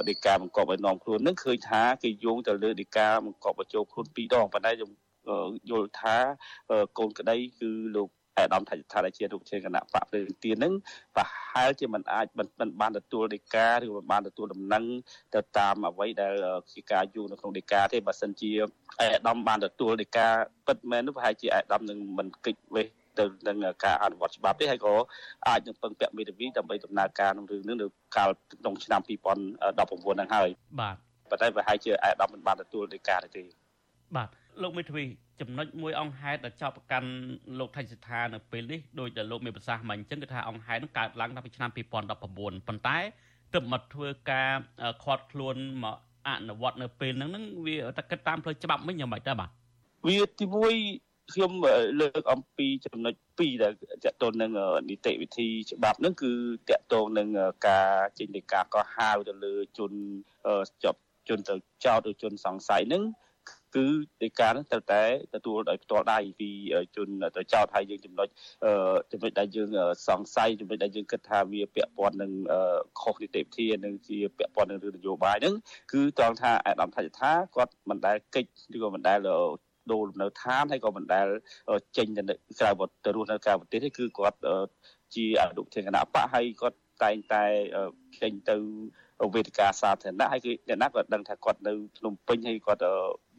ដីកាបង្កប់ឲ្យនាំខ្លួនហ្នឹងឃើញថាគេយោងទៅលើដីកាបង្កប់បញ្ចូលខ្លួនពីរដងប៉ុន្តែខ្ញុំយល់ថាកូនក្តីគឺលោក អាដាមថាថាជារូបជាគណៈបកភ្លើងទៀនហ្នឹងប្រហែលជាមិនអាចមិនបានទទួលដីកាឬមិនបានទទួលដំណឹងទៅតាមអ្វីដែលជាការយូរនៅក្នុងដីកាទេបើសិនជាអាដាមបានទទួលដីកាពិតមែននោះប្រហែលជាអាដាមនឹងមិនគិតវេះទៅនឹងការអនុវត្តច្បាប់ទេហើយក៏អាចនឹងពឹងពាក់មេធាវីដើម្បីដំណើរការក្នុងរឿងនេះនៅកាលក្នុងឆ្នាំ2019ហ្នឹងហើយបាទប៉ុន្តែប្រហែលជាអាដាមមិនបានទទួលដីកាទេបាទ លោកមេធាវីចំណុចមួយអង្គហេតុដែលចោទប្រកាន់លោកថៃសិដ្ឋានៅពេលនេះដោយដែលលោកមានប្រសាសន៍មកអញ្ចឹងគឺថាអង្គហេតុនឹងកើតឡើងតាំងពីឆ្នាំ2019ប៉ុន្តែទើបមកធ្វើការខាត់ខ្លួនមកអនុវត្តនៅពេលហ្នឹងហ្នឹងវាតែគិតតាមផ្លូវច្បាប់វិញយ៉ាងម៉េចដែរបាទវាទីមួយខ្ញុំលើកអំពីចំណុច2ដែលតកតងនឹងនីតិវិធីច្បាប់ហ្នឹងគឺតកតងនឹងការចេញនៃការកោះហៅទៅលើជនជាប់ជនទៅចោទឬជនសង្ស័យហ្នឹង គឺដីកានឹងត្រូវតែទទួលដោយផ្ទាល់ដៃពីជនទៅចោតហើយយើងចំណុចចំណុចដែលយើងសង្ស័យចំណុចដែលយើងគិតថាវាពាក់ព័ន្ធនឹងខុសនីតិវិធីនិងជាពាក់ព័ន្ធនឹងរឿងនយោបាយហ្នឹងគឺត្រង់ថាអាដាមថាច់ថាគាត់មិនដែលកិច្ចឬក៏មិនដែលដូរលំនៅឋានហើយក៏មិនដែលចេញទៅក្រៅទៅរស់នៅក្រៅប្រទេសទេគឺគាត់ជាអនុធានគណៈបកហើយគាត់តែងតែចេញទៅ វេទិកាសាធារណៈហើយគឺអ្នកណាក៏ដឹងថាគាត់នៅភ្នំពេញហើយគាត់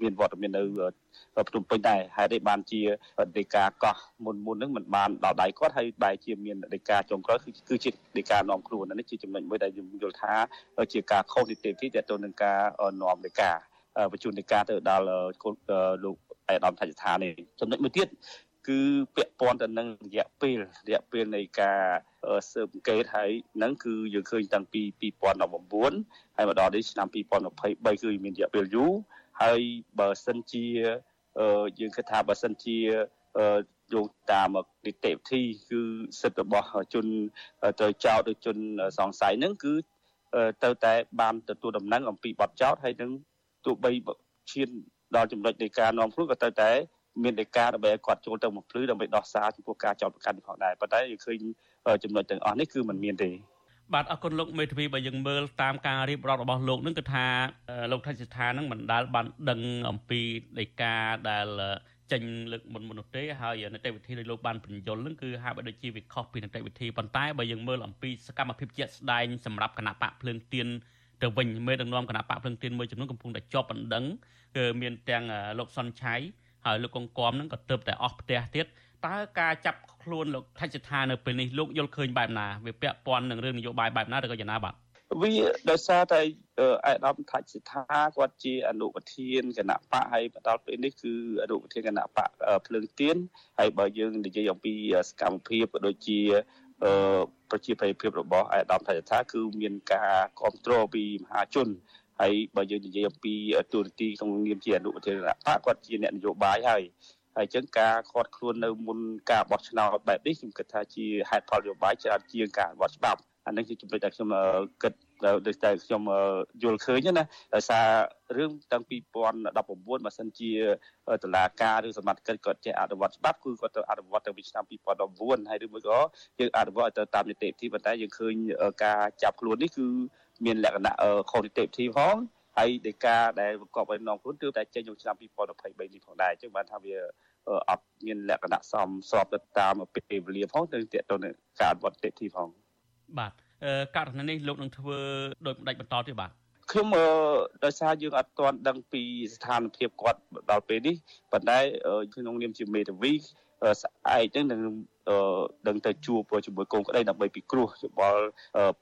មានវត្តមាននៅភ្នំពេញដែរហើយនេះបានជាដីកាកោះមុនមុនហ្នឹងមិនបានដល់ដៃគាត់ហើយបែរជាមានដីកាចុងក្រោយគឺគឺជាដីកានាំខ្លួននេះជាចំណុចមួយដែលខ្ញុំយល់ថាជាការខុសនីតិវិធីទាក់ទងនឹងការនាំដីកាបញ្ជូនដីកាទៅដល់លោកអេដាមថាច់ឋាននេះចំណុចមួយទៀតគឺពាក់ព័ន្ធទៅនឹងរយៈពេលរយៈពេលនៃការ ស៊ើបអង្កេតហើយហ្នឹងគឺយើងឃើញតាំងពី2019ហើយមកដល់នេះឆ្នាំ2023គឺមានរយៈពេលយូរហើយបើសិនជាយើងគិតថាបើសិនជាយោងតាមនីតិវិធីគឺសិទ្ធិរបស់ជនត្រូវចោទឬជនសង្ស័យហ្នឹងគឺទៅតែបានទទួលដំណឹងអំពីបទចោទហើយនឹងទោះបីឈានដល់ចំណុចនៃការនាំខ្លួនក៏ទៅតែមានដីកាដើម្បីឲ្យគាត់ចូលទៅមកភ្លឺដើម្បីដោះសារចំពោះការចោទប្រកាន់ផងដែរប៉ុន្តែយើងឃើញ ចំណុចទាំងអស់នេះគឺมันមានទេបាទអរគុណលោកមេធាវីបើយើងមើលតាមការរៀបរាប់របស់លោកនឹងគឺថាលោកថៃសិដ្ឋានឹងមិនដាល់បានដឹងអំពីដីកាដែលចេញលើកមុនមុននោះទេហើយនីតិវិធីដែលលោកបានបញ្យល់នឹងគឺហាក់បីដូចជាវាខុសពីនីតិវិធីប៉ុន្តែបើយើងមើលអំពីសកម្មភាពជាក់ស្ដែងសម្រាប់គណៈបកភ្លើងទៀនទៅវិញមេដឹកនាំគណៈបកភ្លើងទៀនមួយចំនួនកំពុងតែជាប់បណ្ដឹងគឺមានទាំងលោកសុនឆៃហើយលោកកងគំនឹងក៏ទៅតែអស់ផ្ទះទៀតតើការចាប់ ខ្លួនលោកថច្ឆថានៅពេលនេះលោកយល់ឃើញបែបណាវាពាក់ព័ន្ធនឹងរឿងនយោបាយបែបណាឬក៏យ៉ាងណាបាទវាដោយសារតែអេដាមថាច់សិដ្ឋាគាត់ជាអនុប្រធានគណៈបកហើយបន្តពេលនេះគឺអនុប្រធានគណៈបកភ្លើងទៀនហើយបើយើងនិយាយអំពីសកម្មភាពក៏ដូចជាប្រជាប្រិយភាពរបស់អេដាមថាច់សិដ្ឋាគឺមានការគ្រប់គ្រងពីមហាជនហើយបើយើងនិយាយអំពីទូរទីក្នុងនាមជាអនុប្រធានគណៈបកគាត់ជាអ្នកនយោបាយហើយ ហើយអញ្ចឹងការខាត់ខ្លួននៅមុនការបោះឆ្នោតបែបនេះខ្ញុំគិតថាជាហេតុផលនយោបាយច្រើនជាងការបោះច្បាប់អានេះជាចំណុចដែលខ្ញុំគិតដូចតែខ្ញុំយល់ឃើញណាដោយសាររឿងតាំងពី2019បើសិនជាតឡាការឬសមត្ថកិច្ចគាត់ចេះអនុវត្តច្បាប់គឺគាត់ទៅអនុវត្តតាំងពីឆ្នាំ2019ហើយឬមួយក៏យើងអនុវត្តទៅតាមនីតិវិធីប៉ុន្តែយើងឃើញការចាប់ខ្លួននេះគឺមានលក្ខណៈខុសនីតិវិធីផង ហើយដីកាដែលបង្កប់ឲ្យនាំខ្លួនគឺតែចេញក្នុងឆ្នាំ2023នេះផងដែរអញ្ចឹងបានថាវាអត់មានលក្ខណៈសមស្របទៅតាមពេលវេលាផងទៅទាក់ទងនឹងការអនុវត្តនីតិវិធីផងបាទករណីនេះលោកនឹងធ្វើដោយផ្ដាច់បន្តទៀតបាទខ្ញុំដោយសារយើងអត់ទាន់ដឹងពីស្ថានភាពគាត់ដល់ពេលនេះប៉ុន្តែក្នុងនាមជាមេធាវីស្អែកនឹងនឹងដឹងទៅជួបជាមួយកូនក្តីដើម្បីពិគ្រោះយោបល់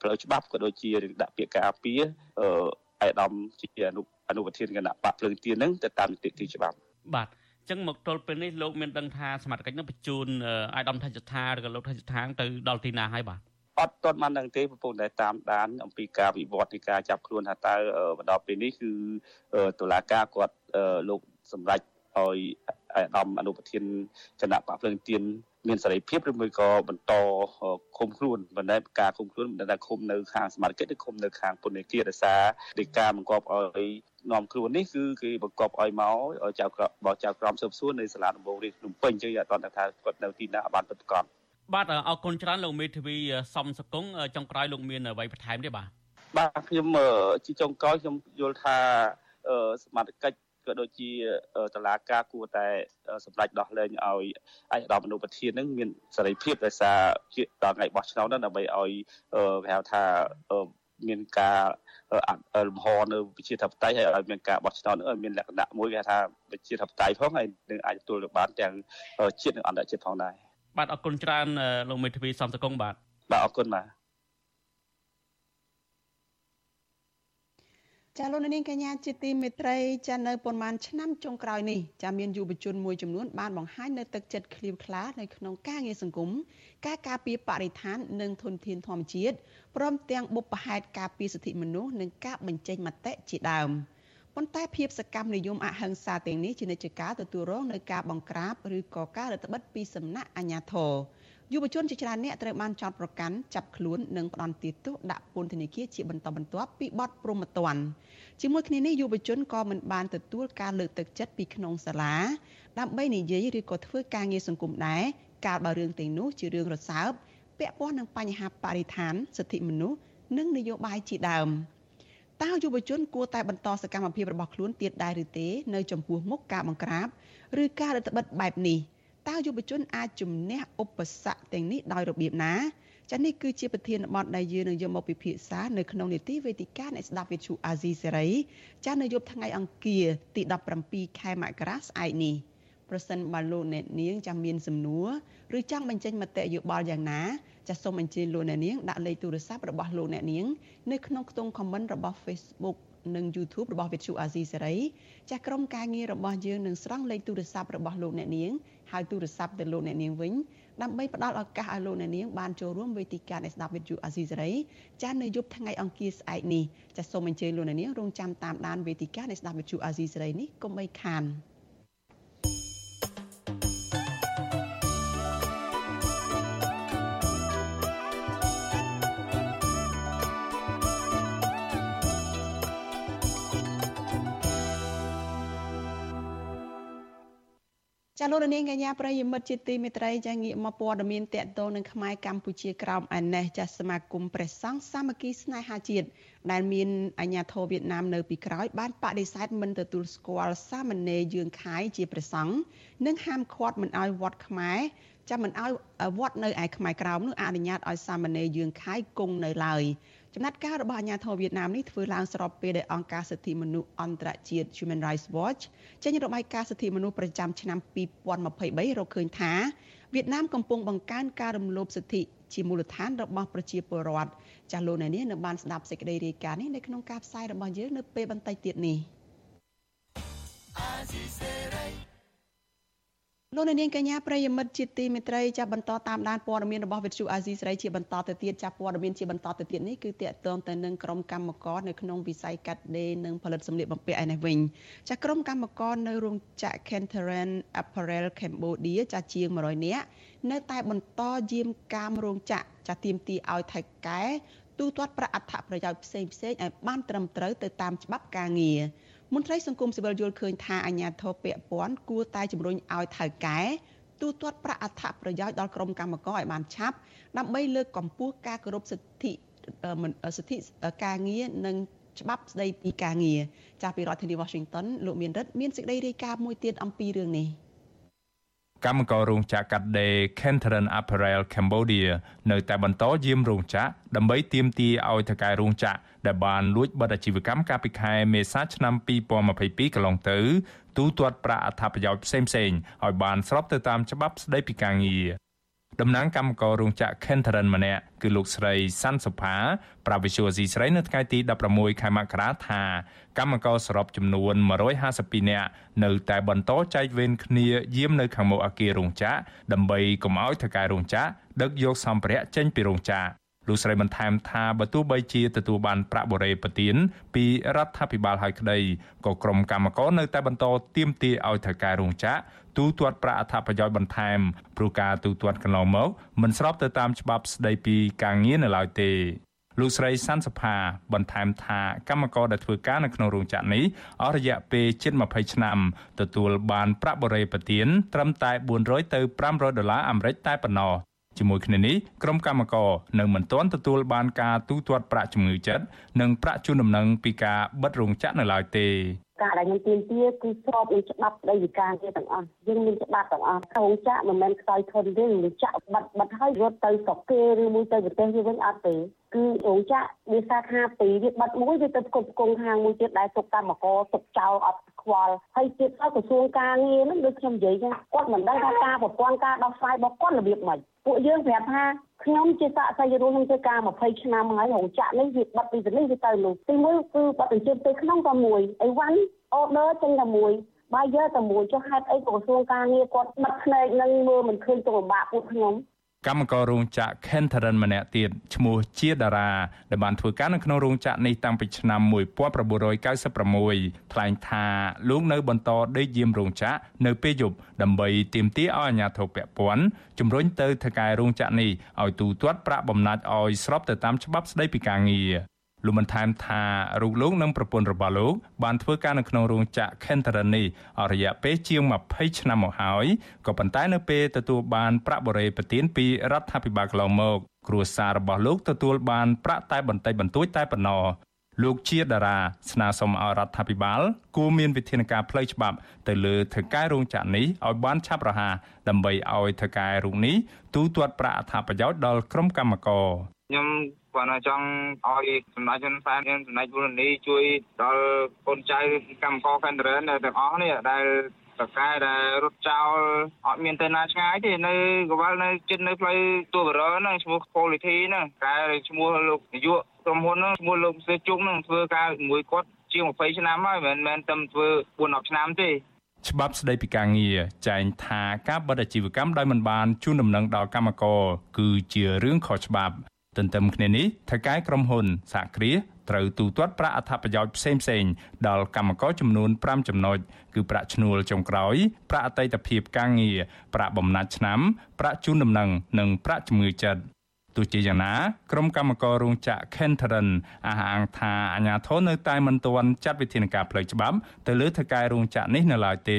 ផ្លូវច្បាប់ក៏ដូចជាដាក់ពាក្យការពារ អៃដាមជាអនុអនុប្រធានគណៈបកភ្លើងទៀននឹងទៅតាមនីតិវិធីច្បាប់បាទចឹងមកទល់ពេលនេះលោកមានដឹងថាសមាជិកនឹងបញ្ជូនអាយដាមថៃចថាឬក៏លោកថៃចថាទៅដល់ទីណាហើយបាទអត់ទាន់បានដឹងទេប្រពន្ធតែតាមដានអំពីការវិវត្តនៃការចាប់ខ្លួនថាតើមកដល់ពេលនេះគឺតុលាការគាត់លោកសម្រេច ឲ្យអាដាមអនុប្រធានគណៈបកភ្លើងទៀនមានសេរីភាពឬមួយក៏បន្តឃុំខ្លួនមិនដែលការឃុំខ្លួនមិនដែលឃុំនៅខាងសមាជិកឬឃុំនៅខាងពន្ធនាគារដោយសារដីកាបង្កប់ឲ្យនាំខ្លួននេះគឺគេបង្កប់ឲ្យមកឲ្យចៅក្រមចៅក្រមស៊ើបសួរនៅសាលាដំបងរាជភ្នំពេញចឹងអត់ដឹងថាគាត់នៅទីណាបានពិតប្រាកដបាទអរគុណច្រើនលោកមេធាវីសំសកុងចុងក្រោយលោកមានអ្វីបន្ថែមទេបាទបាទខ្ញុំជាចុងក្រោយខ្ញុំយល់ថាសមាជិក ក៏ដូចជាតឡាការគួរតែសម្រេចដោះលែងឲ្យអាយដាមអនុប្រធាននឹងមានសេរីភាពដោយសារជាដល់ថ្ងៃបោះឆ្នោតនោះដើម្បីឲ្យគេហៅថាមានការលំហនៅវិជាធិបតេយ្យហើយឲ្យមានការបោះឆ្នោតនឹងមានលក្ខណៈមួយគេថាវិជាធិបតេយ្យផងហើយនឹងអាចទទួលបានទាំងជាតិនិងអន្តរជាតិផងដែរបាទអរគុណច្រើនលោកមេធាវីសំសកុងបាទបាទអរគុណបាទ ចាលោកនាងកញ្ញាជាទីមេត្រីចានៅប៉ុន្មានឆ្នាំចុងក្រោយនេះចាមានយុវជនមួយចំនួនបានបង្ហាញនៅទឹកចិត្តឃ្លាវខ្លានៅក្នុងការងារសង្គមការការពារបរិស្ថាននិងធនធានធម្មជាតិព្រមទាំងបុព្វហេតុការពារសិទ្ធិមនុស្សនិងការបញ្ចេញមតិជាដើមប៉ុន្តែភាពសកម្មនិយមអហិង្សាទាំងនេះជានិច្ចកាលទទួលរងនឹងការបង្ក្រាបឬក៏ការរដ្ឋបិទពីសំណាក់អាជ្ញាធរ យុវជនជាច្រើនអ្នកត្រូវបានចោទប្រកាន់ចាប់ខ្លួននិងផ្ដន្ទាទោសដាក់ពន្ធនាគារជាបន្តបន្ទាប់ពីបទព្រហ្មទណ្ឌជាមួយគ្នានេះយុវជនក៏មិនបានទទួលការលើកទឹកចិត្តពីក្នុងសាលាដើម្បីនិយាយឬក៏ធ្វើការងារសង្គមដែរកាលបើរឿងទាំងនោះជារឿងរសើបពាក់ព័ន្ធនឹងបញ្ហាបរិស្ថានសិទ្ធិមនុស្សនិងនយោបាយជាដើមតើយុវជនគួរតែបន្តសកម្មភាពរបស់ខ្លួនទៀតដែរឬទេ នៅចំពោះមុខការបង្ក្រាបឬការរដ្ឋបិទបែបនេះ តើយុវជនអាចជំនះឧបសគ្គទាំងនេះដោយរបៀបណាចានេះគឺជាប្រធានបទដែលយើងនឹងយកមកពិភាក្សានៅក្នុងនីតិវេទិកានៃស្ដាប់វិទ្យុអាស៊ីសេរីចានៅយប់ថ្ងៃអង្គារទី17ខែមករាស្អែកនេះប្រសិនបើលោកអ្នកនាងចាំមានសំណួរឬចង់បញ្ចេញមតិយោបល់យ៉ាងណាចាសសូមអញ្ជើញលោកអ្នកនាងដាក់លេខទូរស័ព្ទរបស់លោកអ្នកនាងនៅក្នុងខ្ទង់ comment របស់ Facebook និង YouTube របស់ Vithu Azizi Serai ចាស់ក្រុមការងាររបស់យើងនឹងស្រង់លេខទូរស័ព្ទរបស់លោកអ្នកនាង ហើយទូរស័ព្ទទៅលោកអ្នកនាងវិញដើម្បីផ្ដល់ឱកាសឲ្យលោកអ្នកនាងបានចូលរួមវេទិកានៃស្ដាប់វិទ្យុអាស៊ីសេរីចាស់នៅយប់ថ្ងៃអង្គារស្អែកនេះចាសសូមអញ្ជើញលោកអ្នកនាងរងចាំតាមដានវេទិកានៃស្ដាប់វិទ្យុអាស៊ីសេរីនេះកុំបីខាន។ ចាលោកនាងកញ្ញាប្រិយមិត្តជាទីមេត្រីចាងាកមកព័ត៌មានតកតងនឹងខ្មែរកម្ពុជាក្រោមឯណេះចាសមាគមព្រះសង្ឃសាមគ្គីស្នេហាជាតិដែលមានអាញាធរវៀតណាមនៅពីក្រោយបានបដិសេធមិនទទួលស្គាល់សាមណេរយឿងខៃជាព្រះសង្ឃនិងហាមឃាត់មិនឲ្យវត្តខ្មែរចាំមិនឲ្យវត្តនៅឯខ្មែរក្រោមនោះអនុញ្ញាតឲ្យសាមណេរយឿងខៃគង់នៅឡើយ ចំណាត់ការរបស់អាជ្ញាធរវៀតណាមនេះធ្វើឡើងស្របពេលដែលអង្គការសិទ្ធិមនុស្សអន្តរជាតិ Human Rights Watch ចេញរបាយការណ៍សិទ្ធិមនុស្សប្រចាំឆ្នាំ2023រកឃើញថាវៀតណាមកំពុងបង្កើនការរំលោភសិទ្ធិជាមូលដ្ឋានរបស់ប្រជាពលរដ្ឋចាស់លោកអ្នកនាងនៅបានស្ដាប់សេចក្តីរាយការណ៍នេះនៅក្នុងការផ្សាយរបស់យើងនៅពេលបន្តិចទៀតនេះ លោកនាងកញ្ញាប្រិយមិត្តជាទីមេត្រីចាប់បន្តតាមដានព័ត៌មានរបស់វិទ្យុអាស៊ីសេរីជាបន្តទៅទៀតចាប់ព័ត៌មានជាបន្តទៅទៀតនេះគឺតកតងទៅនឹងក្រុមកម្មករនៅក្នុងវិស័យកាត់ដេរនិងផលិតសម្លៀកបំពាក់ឯនេះវិញចាក្រុមកម្មករនៅរោងចក្រ Kenteran Apparel Cambodia ចាជាង100នាក់នៅតែបន្តយាមកាមរោងចក្រចាទៀមទីឲ្យថៃកែទូទាត់ប្រាក់អត្ថប្រយោជន៍ផ្សេងផ្សេងឲ្យបានត្រឹមត្រូវទៅតាមច្បាប់ការងារ មន្ត្រីសង្គមស៊ីវិលយល់ឃើញថាអាញាធរពាក់ព័ន្ធគួរតែជំរុញឲ្យថៅកែទូទាត់ប្រាក់អត្ថប្រយោជន៍ដល់ក្រុមកម្មករឲ្យបានឆាប់ដើម្បីលើកកម្ពស់ការគោរពសិទ្ធិសិទ្ធិការងារនិងច្បាប់ស្តីពីការងារចាស់ពីរដ្ឋធានី Washington លោកមានរិទ្ធមានសេចក្តីរាយការណ៍មួយទៀតអំពីរឿងនេះ។ កម្មកររោងចក្រកាត់ដេរ Kenteran Apparel Cambodia នៅតែបន្តយាមរោងចក្រដើម្បីទាមទារឲ្យថៅកែរោងចក្រដែលបានលួចបិទអាជីវកម្មកាលពីខែមេសាឆ្នាំ2022កន្លងទៅទូទាត់ប្រាក់អត្ថប្រយោជន៍ផ្សេងៗឲ្យបានស្របទៅតាមច្បាប់ស្តីពីការងារ តំណាងកម្មកររោងចក្រ Kenteran ម្នាក់គឺលោកស្រីសាន់សុផាប្រាវិសុយស៊ីស្រីនៅថ្ងៃទី16ខែមករាថាកម្មករសរុបចំនួន152នាក់នៅតែបន្តចែកវេនគ្នាយាមនៅខាងមុខអគាររោងចក្រដើម្បីកុំឲ្យថៅកែរោងចក្រដឹកយកសម្ភារៈចេញពីរោងចក្រ លោកស្រីបន្ថែមថាបើទោះបីជាទទួលបានប្រាក់បូរេប្រទានពីរដ្ឋាភិបាលហើយក្តីក៏ក្រុមកម្មករនៅតែបន្តទាមទារឲ្យថៅកែរោងចក្រទូទាត់ប្រាក់អត្ថប្រយោជន៍បន្ថែមព្រោះការទូទាត់កន្លងមកមិនស្របទៅតាមច្បាប់ស្តីពីការងារនៅឡើយទេលោកស្រីសាន់សផាបន្ថែមថាកម្មករដែលធ្វើការនៅក្នុងរោងចក្រនេះអស់រយៈពេលជិត20ឆ្នាំទទួលបានប្រាក់បរិយាប្រទានត្រឹមតែ400ទៅ500ដុល្លារអាមេរិកតែប៉ុណ្ណោះ ជាមួយគ្នានេះក្រុមកម្មករនៅមិនទាន់ទទួលបានការទូទាត់ប្រាក់ជំងឺចិត្តនិងប្រាក់ជូនដំណឹងពីការបិទរោងចក្រនៅឡើយទេការដែលខ្ញុំទាមទារគឺស្របនឹងច្បាប់ស្តីពីការងារទាំងអស់យើងមានច្បាប់ទាំងអស់រោងចក្រមិនមែនខ្សោយធនទេរោងចក្របិទបិទហើយរត់ទៅស្រុកគេឬមួយទៅប្រទេសវាវិញអត់ទេគឺរោងចក្រវាសាខាពីរវាបិទមួយវាទៅផ្គត់ផ្គង់ខាងមួយទៀតដែលទុកកម្មករទុកចោលអត់ ខ្វល់ហើយទៀតទៅក្រសួងការងារហ្នឹងដូចខ្ញុំនិយាយចឹងគាត់មិនដឹងថាការប្រព័ន្ធការដោះស្រាយរបស់គាត់របៀបម៉េចពួកយើងប្រាប់ថាខ្ញុំជាសាក់សៃរស់ខ្ញុំធ្វើការ20ឆ្នាំហើយរោងចក្រនេះវាបិទពីនេះវាទៅនោះទីមួយគឺបិទបញ្ជាទៅក្នុងក៏មួយអីវ៉ាន់អូដឺចេញតែមួយបើយកតែមួយចុះហេតុអីក្រសួងការងារគាត់បិទភ្នែកនឹងមើលមិនឃើញទៅពិបាកពួកខ្ញុំ កម្មកររោងចក្រ Kentherin ម្នាក់ទៀតឈ្មោះជាតារាដែលបានធ្វើការនៅក្នុងរោងចក្រនេះតាំងពីឆ្នាំ1996ថ្លែងថាលោកនៅបន្តដេកយាមរោងចក្រនៅពេលយប់ដើម្បីទាមទារឲ្យអាជ្ញាធរពាក់ព័ន្ធជំរុញទៅថៅកែរោងចក្រនេះឲ្យទូទាត់ប្រាក់បំណាច់ឲ្យស្របទៅតាមច្បាប់ស្តីពីការងារ លោកបានថែមថារូបលោកនិងប្រពន្ធរបស់លោកបានធ្វើការនៅក្នុងរោងចក្រ Kenteran នេះអស់រយៈពេលជាង20ឆ្នាំមកហើយក៏ប៉ុន្តែនៅពេលទទួលបានប្រាក់បរិយាប្រទានពីរដ្ឋាភិបាលកន្លងមក គ្រួសាររបស់លោកទទួលបានប្រាក់តែបន្តិចបន្តួចតែប៉ុណ្ណោះលោកជាតារាស្នើសុំឲ្យរដ្ឋាភិបាលគួរមានវិធានការផ្លូវច្បាប់ទៅលើថៅកែរោងចក្រនេះឲ្យបានឆាប់រហ័សដើម្បីឲ្យថៅកែរោងនេះទូទាត់ប្រាក់អត្ថប្រយោជន៍ដល់ក្រុមកម្មករខ្ញុំ គាត់ចង់ឲ្យសម្ដេចហ៊ុនសែននិងសម្ដេចវុលនីជួយដល់កូនចៅកម្មករកេនដរិនទាំងអស់នេះដែលតកែដែលរត់ចោលអត់មានទៅណាឆ្ងាយទេនៅកវលនៅជិតនៅផ្លូវទួបរហ្នឹងឈ្មោះ quality ហ្នឹងកែឈ្មោះលោកនាយកក្រុមហ៊ុនហ្នឹងឈ្មោះលោកសេជុងហ្នឹងធ្វើការជាមួយគាត់ជាង20ឆ្នាំហើយមិនមែនតែធ្វើ4-10ឆ្នាំទេច្បាប់ស្តីពីការងារចែងថាការបិទអាជីវកម្មដោយមិនបានជូនដំណឹងដល់កម្មករគឺជារឿងខុសច្បាប់ ទន្ទឹមគ្នានេះថៅកែក្រុមហ៊ុនសហគ្រាសត្រូវទូទាត់ប្រាក់អត្ថប្រយោជន៍ផ្សេងផ្សេងដល់កម្មករចំនួន5ចំណុចគឺប្រាក់ឈ្នួលចុងក្រោយប្រាក់អតីតភាពការងារប្រាក់បំណាច់ឆ្នាំប្រាក់ជូនដំណឹងនិងប្រាក់ជំងឺចិត្ត ទោះជាយ៉ាងណាក្រុមកម្មកររោងចក្រ Kenteran អះអាងថាអាជ្ញាធរនៅតែមិនទាន់ចាត់វិធានការផ្លូវច្បាប់ទៅលើថៅកែរោងចក្រនេះនៅឡើយទេ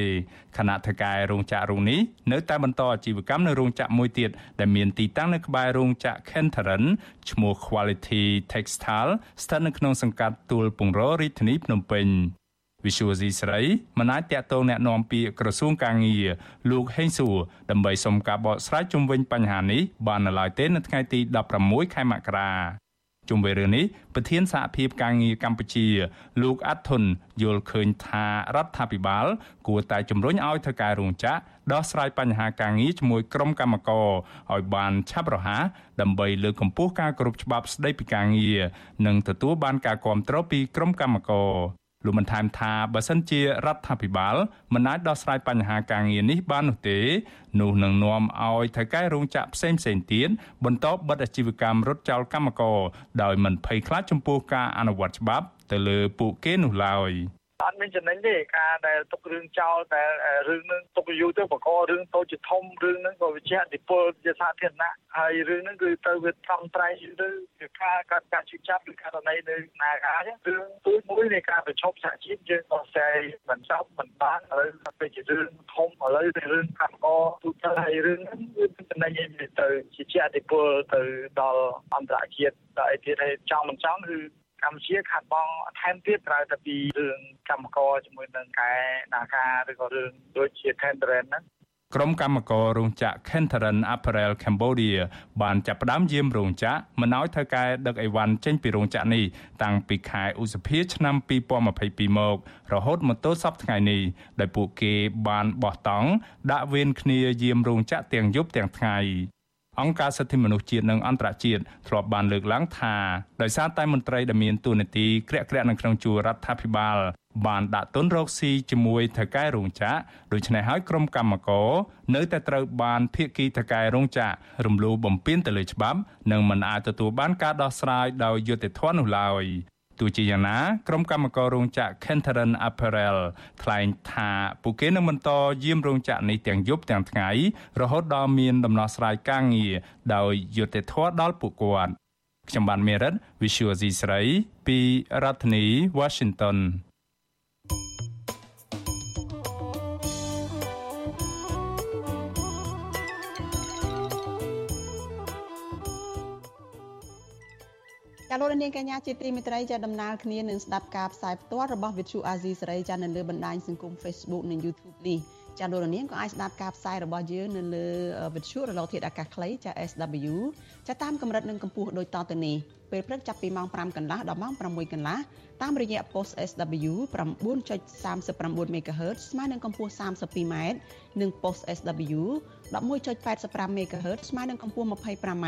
ខណៈថៅកែរោងចក្ររោងនេះនៅតែបន្តអាជីវកម្មនៅរោងចក្រមួយទៀតដែលមានទីតាំងនៅក្បែររោងចក្រ Kenteran ឈ្មោះ Quality Textile ស្ថិតនៅក្នុងសង្កាត់ទួលពងររាជធានីភ្នំពេញ វិសុវស៊ីស្រីមិនអាចតាក់ទងแนะនាំពាក្យក្រសួងកាងារលោកហេងសួរដើម្បីសុំការបកស្រាយជុំវិញបញ្ហានេះបាននៅឡើយទេនៅថ្ងៃទី16ខែមករាជុំវិញរឿងនេះប្រធានសហភាពការងារកម្ពុជា លោកអាត់ធុនយល់ឃើញថារដ្ឋាភិបាលគួរតែជំរុញឲ្យធ្វើការរោងចក្រដោះស្រាយបញ្ហាការងារជាមួយក្រុមកម្មករឲ្យបានឆាប់រហ័សដើម្បីលើកកម្ពស់ការគោរពច្បាប់ស្តីពីការងារនិងទទួលបានការគាំទ្រពីក្រុមកម្មករ លោកបានថែមថាបើសិនជារដ្ឋាភិបាលមិនអាចដោះស្រាយបញ្ហាការងារនេះបាននោះទេនោះនឹងនាំឲ្យថៅកែរោងចក្រផ្សេងផ្សេងទៀតបន្តបិទអាជីវកម្មរត់ចោលកម្មករដោយមិនភ័យខ្លាចចំពោះការអនុវត្តច្បាប់ទៅលើពួកគេនោះឡើយ។ អត់មានចំណេញទេការដែលទុករឿងចោលតែរឿងនឹងទុកយូរទៅបករឿងតូចជាធំរឿងនឹងក៏វាជាអតិពលជាសាធារណៈហើយរឿងនឹងគឺទៅវាត្រង់ត្រៃទៅជាការកាត់ការជិះចាប់ឬករណីនៅនាការរឿងទូមួយនៃការប្រជុំសហជីពយើងក៏ស្័យមិនចប់មិនបានឥឡូវទៅជារឿងធំឥឡូវទៅរឿងកម្មករទូទៅហើយរឿងហ្នឹងវាចំណេញទៅជាអតិពលទៅដល់អន្តរជាតិដល់អីទៀតហើយចង់មិនចង់គឺ កម្ពុជាខាត់បងថែមទៀតក្រៅតែពីរឿងកម្មករជាមួយនឹងកែនាការឬក៏រឿងដូចជា Tenderen ហ្នឹងក្រុមកម្មកររោងចក្រ Kenteran Apparel Cambodia បានចាប់ផ្ដើមយាមរោងចក្រមិនឲ្យធ្វើការដឹកអីវ៉ាន់ចេញពីរោងចក្រនេះតាំងពីខែឧសភាឆ្នាំ2022មករហូតមកទល់សប្តាហ៍ថ្ងៃនេះដោយពួកគេបានបោះតង់ដាក់វេនគ្នាយាមរោងចក្រទាំងយប់ទាំងថ្ងៃ អង្គការសិទ្ធិមនុស្សជាតិនិងអន្តរជាតិធ្លាប់បានលើកឡើងថាដោយសារតែមន្ត្រីដែលមានតួនាទីក្រាក់ក្រាក់នៅក្នុងជួររដ្ឋាភិបាលបានដាក់ទុនរកស៊ីជាមួយថៅកែរោងចក្រដូច្នេះហើយក្រុមកម្មករនៅតែត្រូវបានភៀកគីថៅកែរោងចក្ររំលោភបំពានទៅលើច្បាប់និងមិនអាចទទួលបានការដោះស្រាយដោយយុត្តិធម៌នោះឡើយ ទោះជាយ៉ាងណាក្រុមកម្មកររោងចក្រ Kenteran Apparel ថ្លែងថាពួកគេនឹងបន្តយាមរោងចក្រនេះទាំងយប់ទាំងថ្ងៃរហូតដល់មានដំណោះស្រាយការងារដោយយុត្តិធម៌ដល់ពួកគាត់ខ្ញុំបានមេរិត Visual C ស្រីពីរដ្ឋធានី Washington ចាលោកនាងកញ្ញាជាទីមេត្រីចាដំណើរគ្នានឹងស្ដាប់ការផ្សាយផ្ទាល់របស់ Vithu Azizi សេរីចានៅលើបណ្ដាញសង្គម Facebook និង YouTube នេះចាលោកនាងក៏អាចស្ដាប់ការផ្សាយរបស់យើងនៅលើ Vithu រលកធាតុអាកាសខ្លីចា SW ចាតាមកម្រិតនិងកម្ពស់ដូចតទៅនេះពេលព្រឹកចាប់ពីម៉ោង5កន្លះដល់ម៉ោង6កន្លះតាមរយៈ post SW 9.39 MHz ស្មើនឹងកម្ពស់ 32m និង post SW 11.85 MHz ស្មើនឹងកម្ពស់ 25m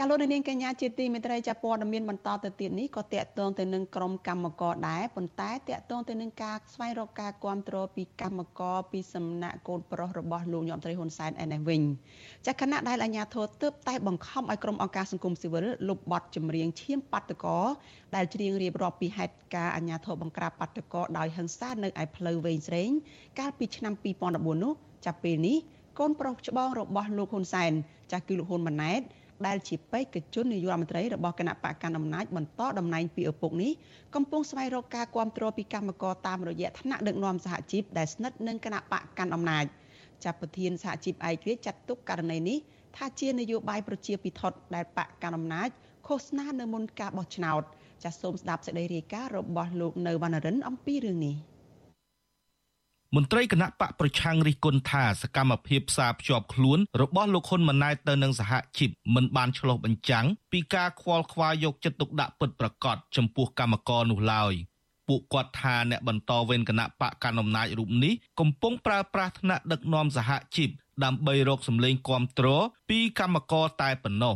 ចាលោកនាងកញ្ញាជាទីមេត្រីចាព័ត៌មានបន្តទៅទៀតនេះក៏តកតងទៅនឹងក្រុមកម្មករដែរប៉ុន្តែតកតងទៅនឹងការស្វែងរកការគ្រប់គ្រងពីកម្មករពីសំណាក់កូនប្រុសរបស់លោកញោមត្រីហ៊ុនសែនឯនេះវិញចាគណៈដែលអាជ្ញាធរទើបតែបង្ខំឲ្យក្រុមអង្គការសង្គមស៊ីវិលលុបបទចម្រៀងឈាមបាតកោដែលច្រៀងរៀបរាប់ពីហេតុការអាជ្ញាធរបង្ក្រាបបាតកោដោយហិង្សានៅឯផ្លូវវែងស្រេងកាលពីឆ្នាំ2014នោះចាប់ពេលនេះកូនប្រុសច្បងរបស់លោកហ៊ុនសែនចាស់គឺលោកហ៊ុនម៉ាណែត ដែលជាបេក្ខជននាយករដ្ឋមន្ត្រីរបស់គណៈបកកណ្ដាលអំណាចបន្តតំណែងពីឪពុកនេះកំពុងស្វែងរកការគ្រប់គ្រងពីកម្មករតាមរយៈថ្នាក់ដឹកនាំសហជីពដែលស្និទ្ធនឹងគណៈបកកណ្ដាលអំណាចចាប់ប្រធានសហជីពឯករាជ្យចាត់ទុកករណីនេះថាជានយោបាយប្រជាពិធដែលបកកណ្ដាលអំណាចឃោសនានៅមុនការបោះឆ្នោតចាសសូមស្ដាប់សេចក្តីរាយការណ៍របស់លោកនៅវណ្ណរិនអំពីរឿងនេះ។ មន្ត្រីគណៈបកប្រឆាំងរិះគន់ថាសកម្មភាពផ្សារភ្ជាប់ខ្លួនរបស់លោកហ៊ុនម៉ាណែតទៅនឹងសហជីពមិនបានឆ្លុះបញ្ចាំងពីការខ្វល់ខ្វាយយកចិត្តទុកដាក់ពិតប្រាកដចំពោះកម្មករនោះឡើយពួកគាត់ថាអ្នកបន្តវេនគណៈបកកណ្ដាលអំណាចរូបនេះកំពុងប្រើប្រាស់ថ្នាក់ដឹកនាំសហជីពដើម្បីរកសម្លេងគាំទ្រពីកម្មករតែប៉ុណ្ណោះ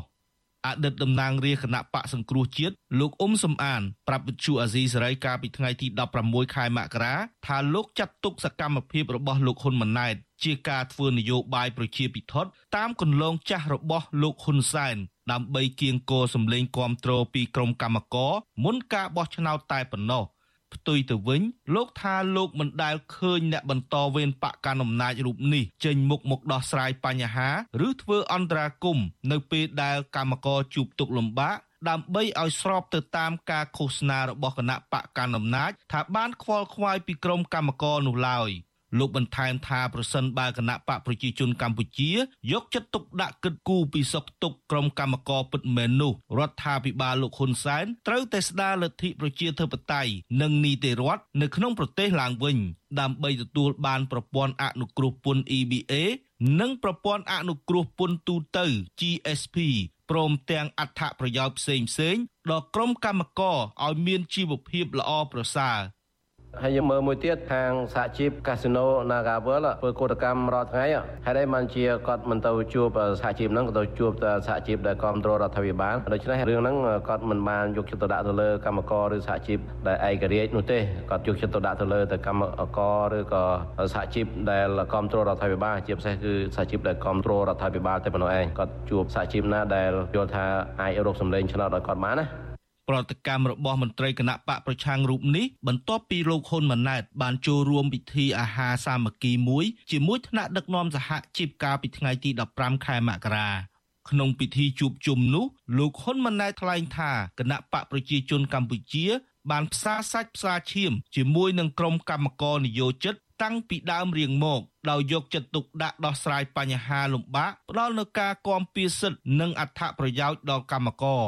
អតីតតំណាងរាជគណៈបកសង្គ្រោះជាតិលោកអ៊ុំសំអានប្រាប់វិទ្យុអាស៊ីសេរីកាលពីថ្ងៃទី16ខែមករាថាលោកចាត់ទុកសកម្មភាពរបស់លោកហ៊ុនម៉ាណែតជាការធ្វើនយោបាយប្រជាពិធតាមគន្លងចាស់របស់លោកហ៊ុនសែនដើម្បីគៀងគរសម្លេងគាំទ្រពីក្រុមកម្មករមុនការបោះឆ្នោតតែប៉ុណ្ណោះ។ ផ្ទុយទៅវិញលោកថាលោកមិនដែលឃើញអ្នកបន្តវេនបកកណ្ដាលអំណាចរូបនេះចេញមុខមកដោះស្រាយបញ្ហាឬធ្វើអន្តរាគមនៅពេលដែលកម្មករជួបទុក្ខលំបាកដើម្បីឲ្យស្របទៅតាមការឃោសនារបស់គណៈបកកណ្ដាលអំណាចថាបានខ្វល់ខ្វាយពីក្រុមកម្មករនោះឡើយ។ លោកបន្ថែមថាប្រសិនបើគណៈបកប្រជាជនកម្ពុជា យកចិត្តទុកដាក់គិតគូរពីសុខទុក្ខក្រុមកម្មករពិតមែននោះរដ្ឋាភិបាលលោកហ៊ុនសែនត្រូវតែស្ដារលទ្ធិប្រជាធិបតេយ្យនិងនីតិរដ្ឋនៅក្នុងប្រទេសឡើងវិញ ដើម្បីទទួលបានប្រព័ន្ធអនុគ្រោះពន្ធ EBA និងប្រព័ន្ធអនុគ្រោះពន្ធទូទៅ GSP ព្រមទាំងអត្ថប្រយោជន៍ផ្សេងៗដល់ក្រុមកម្មករឲ្យមានជីវភាពល្អប្រសើរ ហើយយើងមើលមួយទៀតខាងសហជីពកាស៊ីណូ Nagavel ធ្វើកោតកម្មរាល់ថ្ងៃហេតុអីបានជាគាត់មិនទៅជួបសហជីពហ្នឹងក៏ទៅជួបសហជីពដែលគ្រប់គ្រងរដ្ឋាភិបាលដូច្នេះរឿងហ្នឹងគាត់មិនបានយកចិត្តទុកដាក់ទៅលើកម្មករឬសហជីពដែលឯករាជ្យនោះទេគាត់យកចិត្តទុកដាក់ទៅលើទៅកម្មករឬក៏សហជីពដែលគ្រប់គ្រងរដ្ឋាភិបាលជាពិសេសគឺសហជីពដែលគ្រប់គ្រងរដ្ឋាភិបាលតែប៉ុណ្ណោះឯងគាត់ជួបសហជីពណាដែលយល់ថាអាចរកសម្លេងឆ្នោតឲ្យគាត់បានណា ប្រតិកម្មរបស់មន្ត្រីគណៈបកប្រឆាំងរូបនេះបន្ទាប់ពីលោកហ៊ុនម៉ាណែតបានចូលរួមពិធីអាហារសាមគ្គីមួយជាមួយថ្នាក់ដឹកនាំសហជីពកាលពីថ្ងៃទី15ខែមករាក្នុងពិធីជួបជុំនោះលោកហ៊ុនម៉ាណែតថ្លែងថាគណៈបកប្រជាជនកម្ពុជា បានផ្សារសាច់ផ្សារឈាម ជាមួយនឹងក្រុមកម្មករនយោជិតតាំងពីដើមរៀងមកដោយយកចិត្តទុកដាក់ដោះស្រាយបញ្ហាលំបាកផ្ដល់នូវការគាំពៀសិទ្ធនិងអត្ថប្រយោជន៍ដល់កម្មករ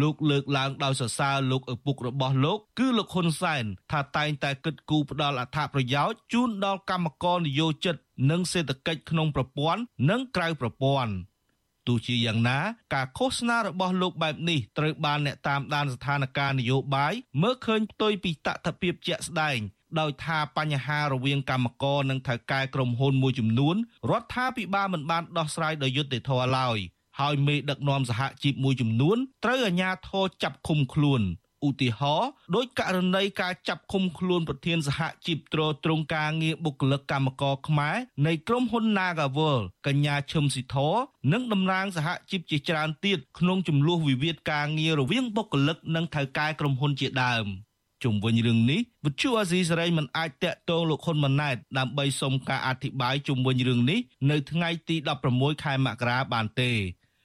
លោកលើកឡើងដោយសរសើរលោកឪពុករបស់លោក គឺលោកហ៊ុនសែនថាតែងតែគិតគូរផ្ដល់អត្ថប្រយោជន៍ជូនដល់កម្មករនិយោជិត និងសេដ្ឋកិច្ចក្នុងប្រព័ន្ធនិងក្រៅប្រព័ន្ធទោះជាយ៉ាងណាការឃោសនារបស់លោកបែបនេះត្រូវបានអ្នកតាមដានស្ថានភាពនយោបាយមើលឃើញផ្ទុយពីតថភាពជាក់ស្ដែងដោយថាបញ្ហារវាងកម្មករនិងថៅកែក្រុមហ៊ុនមួយចំនួនរដ្ឋាភិបាលមិនបានដោះស្រាយដោយយុត្តិធម៌ឡើយ ហើយមេដឹកនាំសហជីពមួយចំនួនត្រូវអាជ្ញាធរចាប់ឃុំខ្លួនឧទាហរណ៍ដោយករណីការចាប់ឃុំខ្លួនប្រធានសហជីពត្រួតត្រងការងារបុគ្គលិកកម្មករខ្មែរនៃក្រុមហ៊ុន Nagavel កញ្ញាឈឹមស៊ីធនិងតំណាងសហជីពជាច្រើនទៀតក្នុងចំនួនវិវាទការងាររវាងបុគ្គលិកនិងថៅកែក្រុមហ៊ុនជាដើមជុំវិញរឿងនេះវិទ្យុអាស៊ីសេរីមិនអាចតាក់ទងលោកហ៊ុនម៉ាណែតដើម្បីសុំការអធិប្បាយជុំវិញរឿងនេះនៅថ្ងៃទី16ខែមករាបានទេ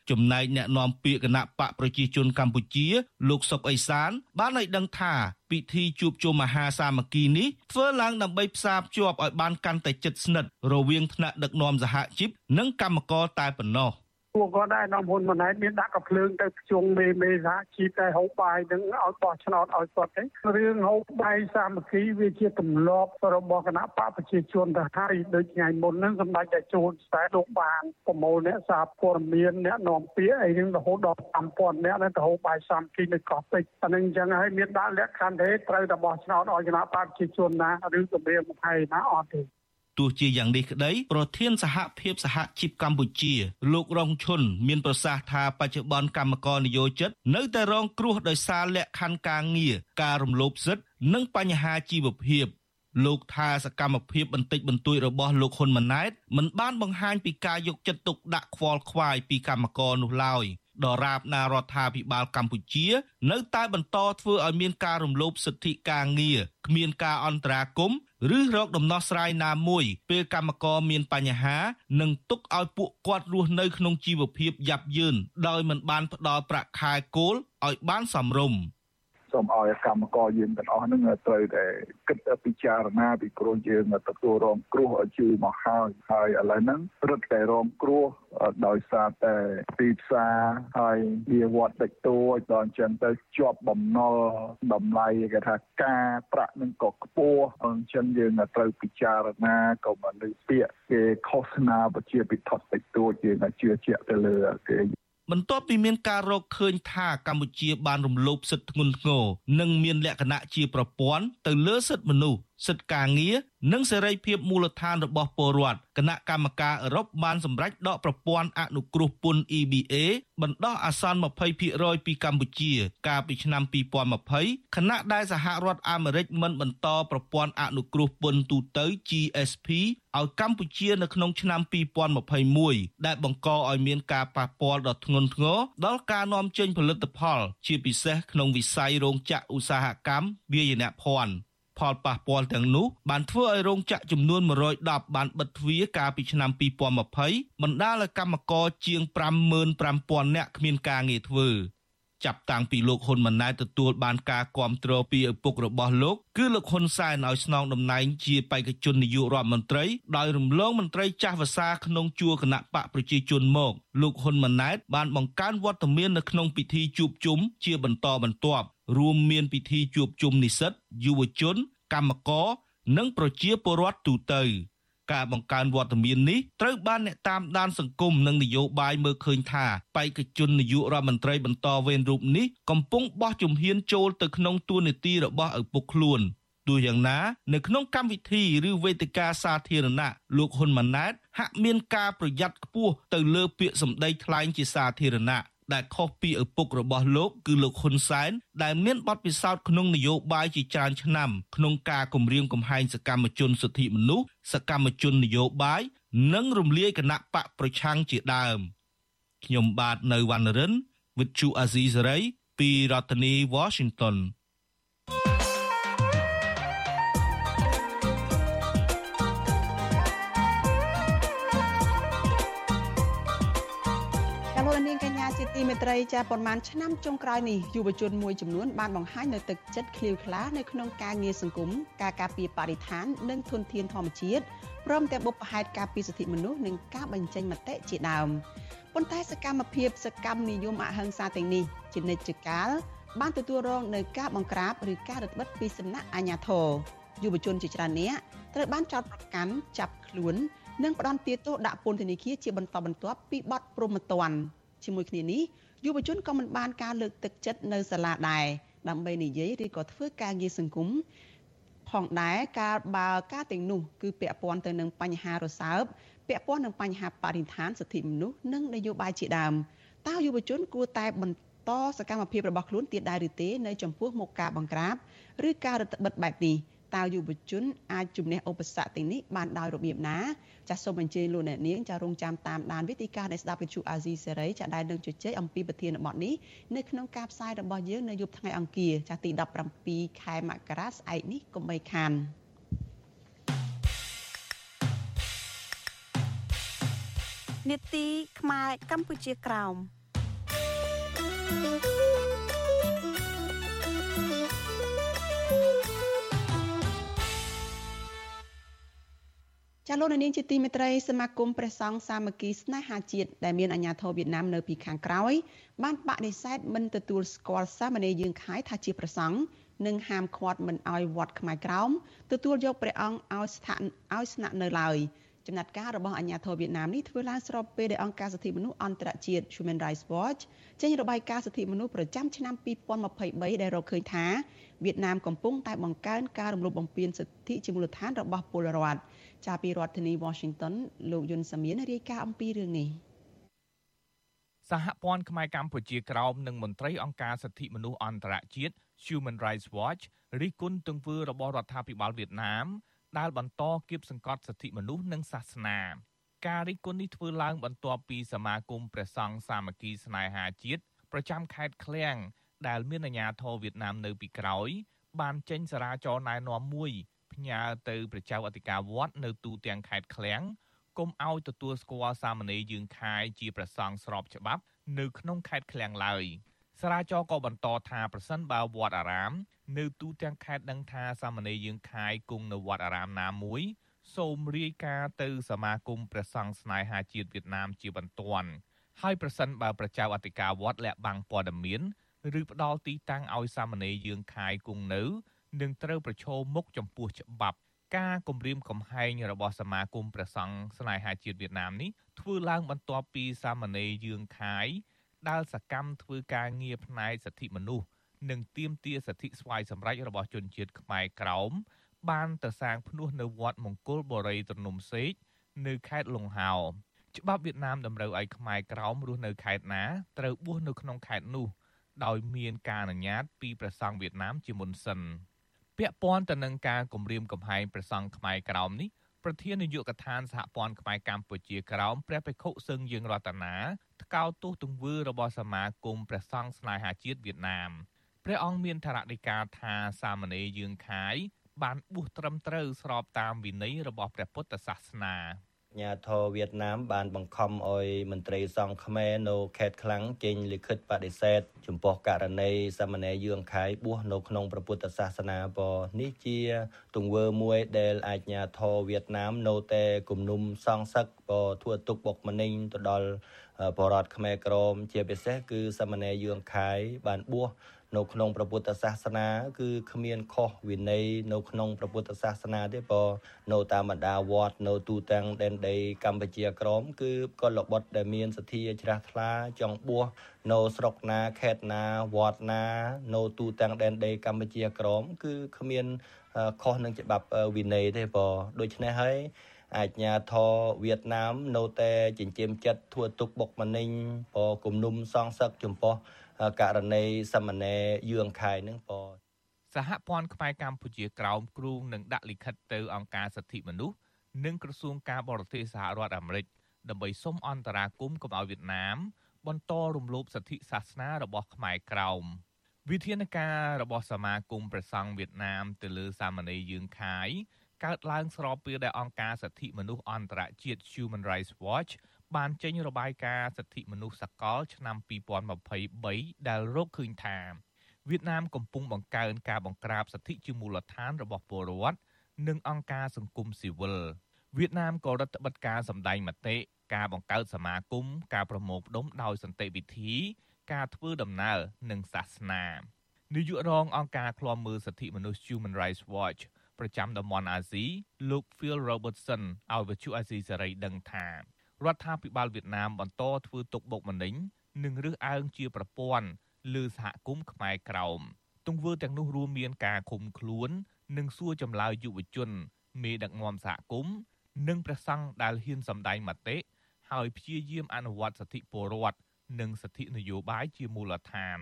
ចំណែកអ្នកនាំពាក្យគណៈបកប្រជាជនកម្ពុជា លោកសុកអេសាន បានឲ្យដឹងថាពិធីជួបជុំមហាសាមគ្គីនេះធ្វើឡើងដើម្បីផ្សារភ្ជាប់ឲ្យបានកាន់តែជិតស្និទ្ធរវាងថ្នាក់ដឹកនាំសហជីពនិងកម្មករតែប៉ុណ្ណោះ។ ពួកគាត់ដែរនាំហ៊ុនម៉ាណែតមានដាក់កំភ្លើងទៅជុងមេមេសហជីពតែហូបបាយនឹងឲ្យបោះឆ្នោតឲ្យគាត់ទេរឿងហូបបាយសាមគ្គីវាជាទម្លាប់របស់គណៈបកប្រជាជនទៅហើយដូចថ្ងៃមុនហ្នឹងសម្ដេចតែជួនខ្សែលោកបានប្រមូលអ្នកសារព័ត៌មានអ្នកនាំពាក្យអីហ្នឹងរហូតដល់5000អ្នកទៅហូបបាយសាមគ្គីនៅកោះពេជ្រអានឹងអញ្ចឹងហើយមានដាក់លក្ខខណ្ឌទេត្រូវតែបោះឆ្នោតឲ្យគណៈបកប្រជាជនណាឬគម្រាមកំហែងណាអត់ទេ ទោះជាយ៉ាងនេះក្តីប្រធានសហភាពសហជីពកម្ពុជា លោករងឈុនមានប្រសាសន៍ថាបច្ចុប្បន្នកម្មករនិយោជិត នៅតែរងគ្រោះដោយសារលក្ខខណ្ឌការងារការរំលោភសិទ្ធិនិងបញ្ហាជីវភាពលោកថាសកម្មភាពបន្តិចបន្តួចរបស់លោកហ៊ុនម៉ាណែតមិនបានបង្ហាញពីការយកចិត្តទុកដាក់ខ្វល់ខ្វាយពីកម្មករនោះឡើយដរាបណារដ្ឋាភិបាលកម្ពុជា នៅតែបន្តធ្វើឲ្យមានការរំលោភសិទ្ធិការងារគ្មានការអន្តរាគមន៍ ឬរកដំណោះស្រាយណាមួយពេលកម្មករមានបញ្ហានិងទុកឲ្យពួកគាត់រស់នៅក្នុងជីវភាពយ៉ាប់យ៉ឺនដោយមិនបានផ្ដល់ប្រាក់ខែគោលឲ្យបានសមរម្យ សូមឲ្យកម្មករយើងទាំងអស់ហ្នឹងត្រូវតែគិតពិចារណាពីព្រោះយើងទទួលរងគ្រោះឲ្យជឿមកហើយហើយឥឡូវហ្នឹងរឹតតែរងគ្រោះដោយសារតែទីផ្សារហើយវាវត្តតិចតួចដល់អញ្ចឹងទៅជាប់បំណុលតម្លៃគេថាការប្រាក់នឹងក៏ខ្ពស់អញ្ចឹងយើងត្រូវពិចារណាក៏មកលើពាក្យគេឃោសនាប្រជាពិធតិចតួចយើងជឿជាក់ទៅលើគេ បន្ទាប់ពីមានការរកឃើញថាកម្ពុជាបានរំលោភសិទ្ធិធ្ងន់ធ្ងរនិងមានលក្ខណៈជាប្រព័ន្ធទៅលើសិទ្ធិមនុស្ស សិទ្ធិការងារនិងសេរីភាពមូលដ្ឋានរបស់ពលរដ្ឋគណៈកម្មការអឺរ៉ុបបានសម្រេចដកប្រព័ន្ធអនុគ្រោះពន្ធ EBA បណ្ដោះអាសន្ន20%ពីកម្ពុជា កាលពីឆ្នាំ2020ខណៈដែលសហរដ្ឋអាមេរិកមិនបន្តប្រព័ន្ធអនុគ្រោះពន្ធទូទៅ GSP ឲ្យកម្ពុជានៅក្នុងឆ្នាំ2021ដែលបង្កឲ្យមានការប៉ះពាល់ដ៏ធ្ងន់ធ្ងរដល់ការនាំចេញផលិតផល ជាពិសេសក្នុងវិស័យរោងចក្រឧស្សាហកម្មវាយនភ័ណ្ឌ ផលប៉ះពាល់ទាំងនោះបានធ្វើឲ្យរោងចក្រចំនួន110បានបិទទ្វារកាលពីឆ្នាំ2020បណ្ដាលឲ្យកម្មករជាង55,000នាក់គ្មានការងារធ្វើចាប់តាំងពីលោកហ៊ុនម៉ាណែតទទួលបានការគាំទ្រពីឪពុករបស់លោកគឺលោកហ៊ុនសែនឲ្យស្នងតំណែងជាបេក្ខជននាយករដ្ឋមន្ត្រីដោយរំលងមន្ត្រីចាស់វសាក្នុងជួរគណៈបកប្រជាជនមកលោកហ៊ុនម៉ាណែតបានបង្កើនវត្តមាននៅក្នុងពិធីជួបជុំជាបន្តបន្ទាប់ រួមមានពិធីជួបជុំនិស្សិតយុវជន កម្មករនិងប្រជាពលរដ្ឋទូទៅការបង្កើនវត្តមាននេះត្រូវបានអ្នកតាមដានសង្គមនិងនយោបាយមើលឃើញថាបេក្ខជននាយករដ្ឋមន្ត្រីបន្តវេនរូបនេះកំពុងបោះជំហានចូលទៅក្នុងទួនាទីរបស់ឪពុកខ្លួនទោះយ៉ាងណានៅក្នុងកម្មវិធីឬវេទិកាសាធារណៈលោកហ៊ុនម៉ាណែតហាក់មានការប្រយ័ត្នខ្ពស់ទៅលើពាក្យសម្ដីថ្លែងជាសាធារណៈ ដែលខុសពីឪពុករបស់លោកគឺលោកហ៊ុនសែនដែលមានបទពិសោធន៍ក្នុងនយោបាយជាច្រើនឆ្នាំក្នុងការគម្រាមកំហែងសកម្មជនសិទ្ធិមនុស្សសកម្មជននយោបាយនិងរំលាយគណៈបកប្រឆាំងជាដើមខ្ញុំបាទនៅវណ្ណរិន With Chu Azizi Saray ពីរដ្ឋធានី Washington ជាទីមេត្រីចាប៉ុន្មានឆ្នាំចុងក្រោយនេះយុវជនមួយចំនួនបានបង្ហាញនៅទឹកចិត្តឃ្លាវខ្លានៅក្នុងការងារសង្គមការការពារបរិស្ថាន និងធនធានធម្មជាតិព្រមទាំងបុព្វហេតុការពីសិទ្ធិមនុស្សនិងការបញ្ចេញមតិជាដើមប៉ុន្តែសកម្មភាពសកម្មនិយមអហិង្សាទាំងនេះជានិច្ចកាលបានទទួលរងនៅការបង្ក្រាបឬការរឹតបន្តឹងពីសំណាក់អាជ្ញាធរយុវជនជាច្រើននាក់ត្រូវបានចោទប្រកាន់ចាប់ខ្លួននិងផ្ដន្ទាទោសដាក់ពន្ធនាគារជាបន្តបន្ទាប់ពីបទព្រហ្មទណ្ឌ ជាមួយគ្នានេះយុវជនក៏មិនបានការលើកទឹកចិត្តនៅសាលាដែរដើម្បីនិយាយឬក៏ធ្វើការងារសង្គមផងដែរការបើការទាំងនោះគឺពាក់ព័ន្ធទៅនឹងបញ្ហារសើបពាក់ព័ន្ធនឹងបញ្ហាបរិស្ថានសិទ្ធិមនុស្សនិងនយោបាយជាដើមតើយុវជនគួរតែបន្តសកម្មភាពរបស់ខ្លួនទៀតដែរឬទេនៅចំពោះមុខការបង្ក្រាបឬការរដ្ឋបិទបែបនេះ តើយុវជនអាចជំនះឧបសគ្គទាំងនេះបានដោយរបៀបណាចាសសូមអញ្ជើញលោកអ្នកនាងចារងចាំតាមដានវេទិកានៃស្ដាប់វិទ្យុអាស៊ីសេរីចាដែលនឹងជជែកអំពីប្រធានបទនេះនៅក្នុងការផ្សាយរបស់យើងនៅយប់ថ្ងៃអង្គារចាទី17ខែមករាស្អែកនេះកុំបីខាននេតិខ្មែរកម្ពុជាក្រោម ចាលោកនាងជាទីមេត្រីសមាគមព្រះសង្ឃសាមគ្គីស្នេហាជាតិដែលមានអាជ្ញាធរវៀតណាមនៅពីខាងក្រោយបានបដិសេធមិនទទួលស្គាល់សាមណេរយើងខៃថាជាព្រះសង្ឃនិងហាមឃាត់មិនឲ្យវត្តខ្មែរក្រោមទទួលយកព្រះអង្គឲ្យស្ថិតឲ្យស្នាក់នៅឡើយចំណាត់ការរបស់អាជ្ញាធរវៀតណាមនេះធ្វើឡើងស្របពេលដែលអង្គការសិទ្ធិមនុស្សអន្តរជាតិ Human Rights Watch ចេញរបាយការណ៍សិទ្ធិមនុស្សប្រចាំឆ្នាំ2023ដែលរកឃើញថាវៀតណាមកំពុងតែបង្កើនការរំលោភបំពានសិទ្ធិជាមូលដ្ឋានរបស់ពលរដ្ឋ ចាប់ពីរដ្ឋធានី Washington លោកយុនសាមៀនរាយការណ៍អំពីរឿងនេះសហព័ន្ធខ្មែរកម្ពុជាក្រោមនិងមន្ត្រីអង្គការសិទ្ធិមនុស្សអន្តរជាតិ Human Rights Watch រិះគន់ទង្វើរបស់រដ្ឋាភិបាលវៀតណាមដែលបន្តគៀបសង្កត់សិទ្ធិមនុស្សនិងសាសនាការរិះគន់នេះធ្វើឡើងបន្ទាប់ពីសមាគមព្រះសង្ឃសាមគ្គីស្នេហាជាតិប្រចាំខេត្តឃ្លៀងដែលមានអាជ្ញាធរវៀតណាមនៅពីក្រោយ បានចេញសារចរណែនាំមួយ ផ្ញើទៅប្រជាអធិការវត្តនៅទូទាំងខេត្តឃ្លៀងគុំឲ្យទទួលស្គាល់សាមណេរយើងខាយជាព្រះសង្ឃស្របច្បាប់ នៅក្នុងខេត្តឃ្លៀងឡើយសារាចរក៏បន្តថាប្រសិនបើវត្តអារាម នៅទូទាំងខេត្តដឹងថាសាមណេរយើងខាយគង់នៅវត្តអារាមណាមួយសូមរាយការណ៍ទៅសមាគមព្រះសង្ឃស្នេហាជាតិវៀតណាមជាបន្ទាន់ហើយប្រសិនបើប្រជាអធិការវត្តលាក់បាំងព័ត៌មាន ឬផ្ដាល់ទីតាំងឲ្យសាមណេរយើងខាយគង់នៅ នឹងត្រូវប្រឈមមុខចំពោះច្បាប់ការគម្រាមកំហែងរបស់សមាគមព្រះសង្ឃស្នេហាជាតិវៀតណាមនេះធ្វើឡើងបន្ទាប់ពីសាមណេរយើងខាយដែលសកម្មធ្វើការងារផ្នែកសិទ្ធិមនុស្សនិងទាមទារសិទ្ធិស្វ័យសម្រេចរបស់ជនជាតិខ្មែរក្រោមបានទៅសាងភ្នោះនៅវត្តមង្គលបរិយត្រនំសេកនៅខេត្តលង្ហោច្បាប់វៀតណាមតម្រូវឲ្យខ្មែរក្រោមរស់នៅខេត្តណាត្រូវបួសនៅក្នុងខេត្តនោះដោយមានការអនុញ្ញាតពីព្រះសង្ឃវៀតណាមជាមុនសិន ពាក់ព័ន្ធទៅនឹងការគម្រាមកំហែងព្រះសង្ឃខ្មែរក្រោមនេះប្រធាននាយកដ្ឋានសហព័ន្ធខ្មែរកម្ពុជាក្រោមព្រះបេក្ខុសឹងយើងរតនាថ្កោលទោសទង្វើរបស់សមាគមព្រះសង្ឃស្នេហាជាតិវៀតណាមព្រះអង្គមានធរណីកាថាសាមណេរយើងខាយបានបួសត្រឹមត្រូវស្របតាមវិន័យរបស់ព្រះពុទ្ធសាសនា ញាធរវៀតណាមបានបង្ខំឲ្យមន្ត្រីសង្ឃខ្មែរនៅខេត្តខ្លាំងចេញលិខិតបដិសេធចំពោះករណីសាមណេរយឿងខៃបួសនៅក្នុងព្រះពុទ្ធសាសនាបនេះជា ទង្វើមួយដែលអាជ្ញាធរវៀតណាមនៅតែគំនុំសងសឹកបធ្វើទុកបុកម្នេញទៅដល់បរតខ្មែរក្រមជាពិសេសគឺសាមណេរយឿងខៃបានបួស នៅក្នុងព្រះពុទ្ធសាសនា គឺគ្មានខុសវិន័យនៅក្នុងព្រះពុទ្ធសាសនាទេព្រោះនៅតាមបណ្ដាវត្តនៅទូទាំងដែនដីកម្ពុជាក្រមគឺក៏លបុតដែលមានសទ្ធាជ្រះថ្លាចង់បួសនៅស្រុកណាខេត្តណាវត្តណា នៅទូទាំងដែនដីកម្ពុជាក្រមគឺគ្មានខុសនឹងច្បាប់វិន័យទេព្រោះដូច្នេះហើយអាជ្ញាធរវៀតណាមនៅតែចិញ្ចៀមចិត្តធ្វើទុកបុកម្នេញព្រោះគំនុំសងសឹកចំពោះ ករណីសមណែយឿងខែនឹងពសហព័ន្ធខ្មែរកម្ពុជាក្រោមគ្រូងនឹងដាក់លិខិតទៅអង្គការសិទ្ធិមនុស្សនិងក្រសួងការបរទេសសហរដ្ឋអាមេរិកដើម្បីសុំអន្តរាគមន៍កុំឲ្យវៀតណាម បន្តរំលោភសិទ្ធិសាសនារបស់ខ្មែរក្រោមវិធានការរបស់សមាគមព្រះសង្ឃវៀតណាម ទៅលើសាមណេរយឿងខាយកើតឡើងស្របពេលដែលអង្គការសិទ្ធិមនុស្សអន្តរជាតិ Human Rights Watch បានចេញរបាយការណ៍សិទ្ធិមនុស្សសកល ឆ្នាំ2023ដែលរកឃើញថាវៀតណាមកំពុងបង្កើនការបង្ក្រាបសិទ្ធិជាមូលដ្ឋានរបស់ពលរដ្ឋនិងអង្គការសង្គមស៊ីវិលវៀតណាមក៏រដ្ឋបិទការសម្ដែងមតិការបង្កើតសមាគមការប្រមូលផ្ដុំដោយសន្តិវិធី ការធ្វើដំណើរនិងសាសនានាយករងអង្គការឃ្លាំមើលសិទ្ធិមនុស្ស Human Rights Watch ប្រចាំតំបន់អាស៊ីលោក Phil Robertson ឲ្យវិទ្យុអាស៊ីសេរីដឹងថា រដ្ឋាភិបាលវៀតណាមបន្តធ្វើទុកបុកម្នេញនិងរើសអើងជាប្រព័ន្ធលើសហគមន៍ខ្មែរក្រោមទង្វើទាំងនោះរួមមានការឃុំខ្លួន និងសួរចម្លើយយុវជនមេដឹកនាំសហគមន៍និងព្រះសង្ឃដែលហ៊ានសម្ដែងមតិហើយព្យាយាមអនុវត្តសិទ្ធិពលរដ្ឋនិងសិទ្ធិនយោបាយជាមូលដ្ឋាន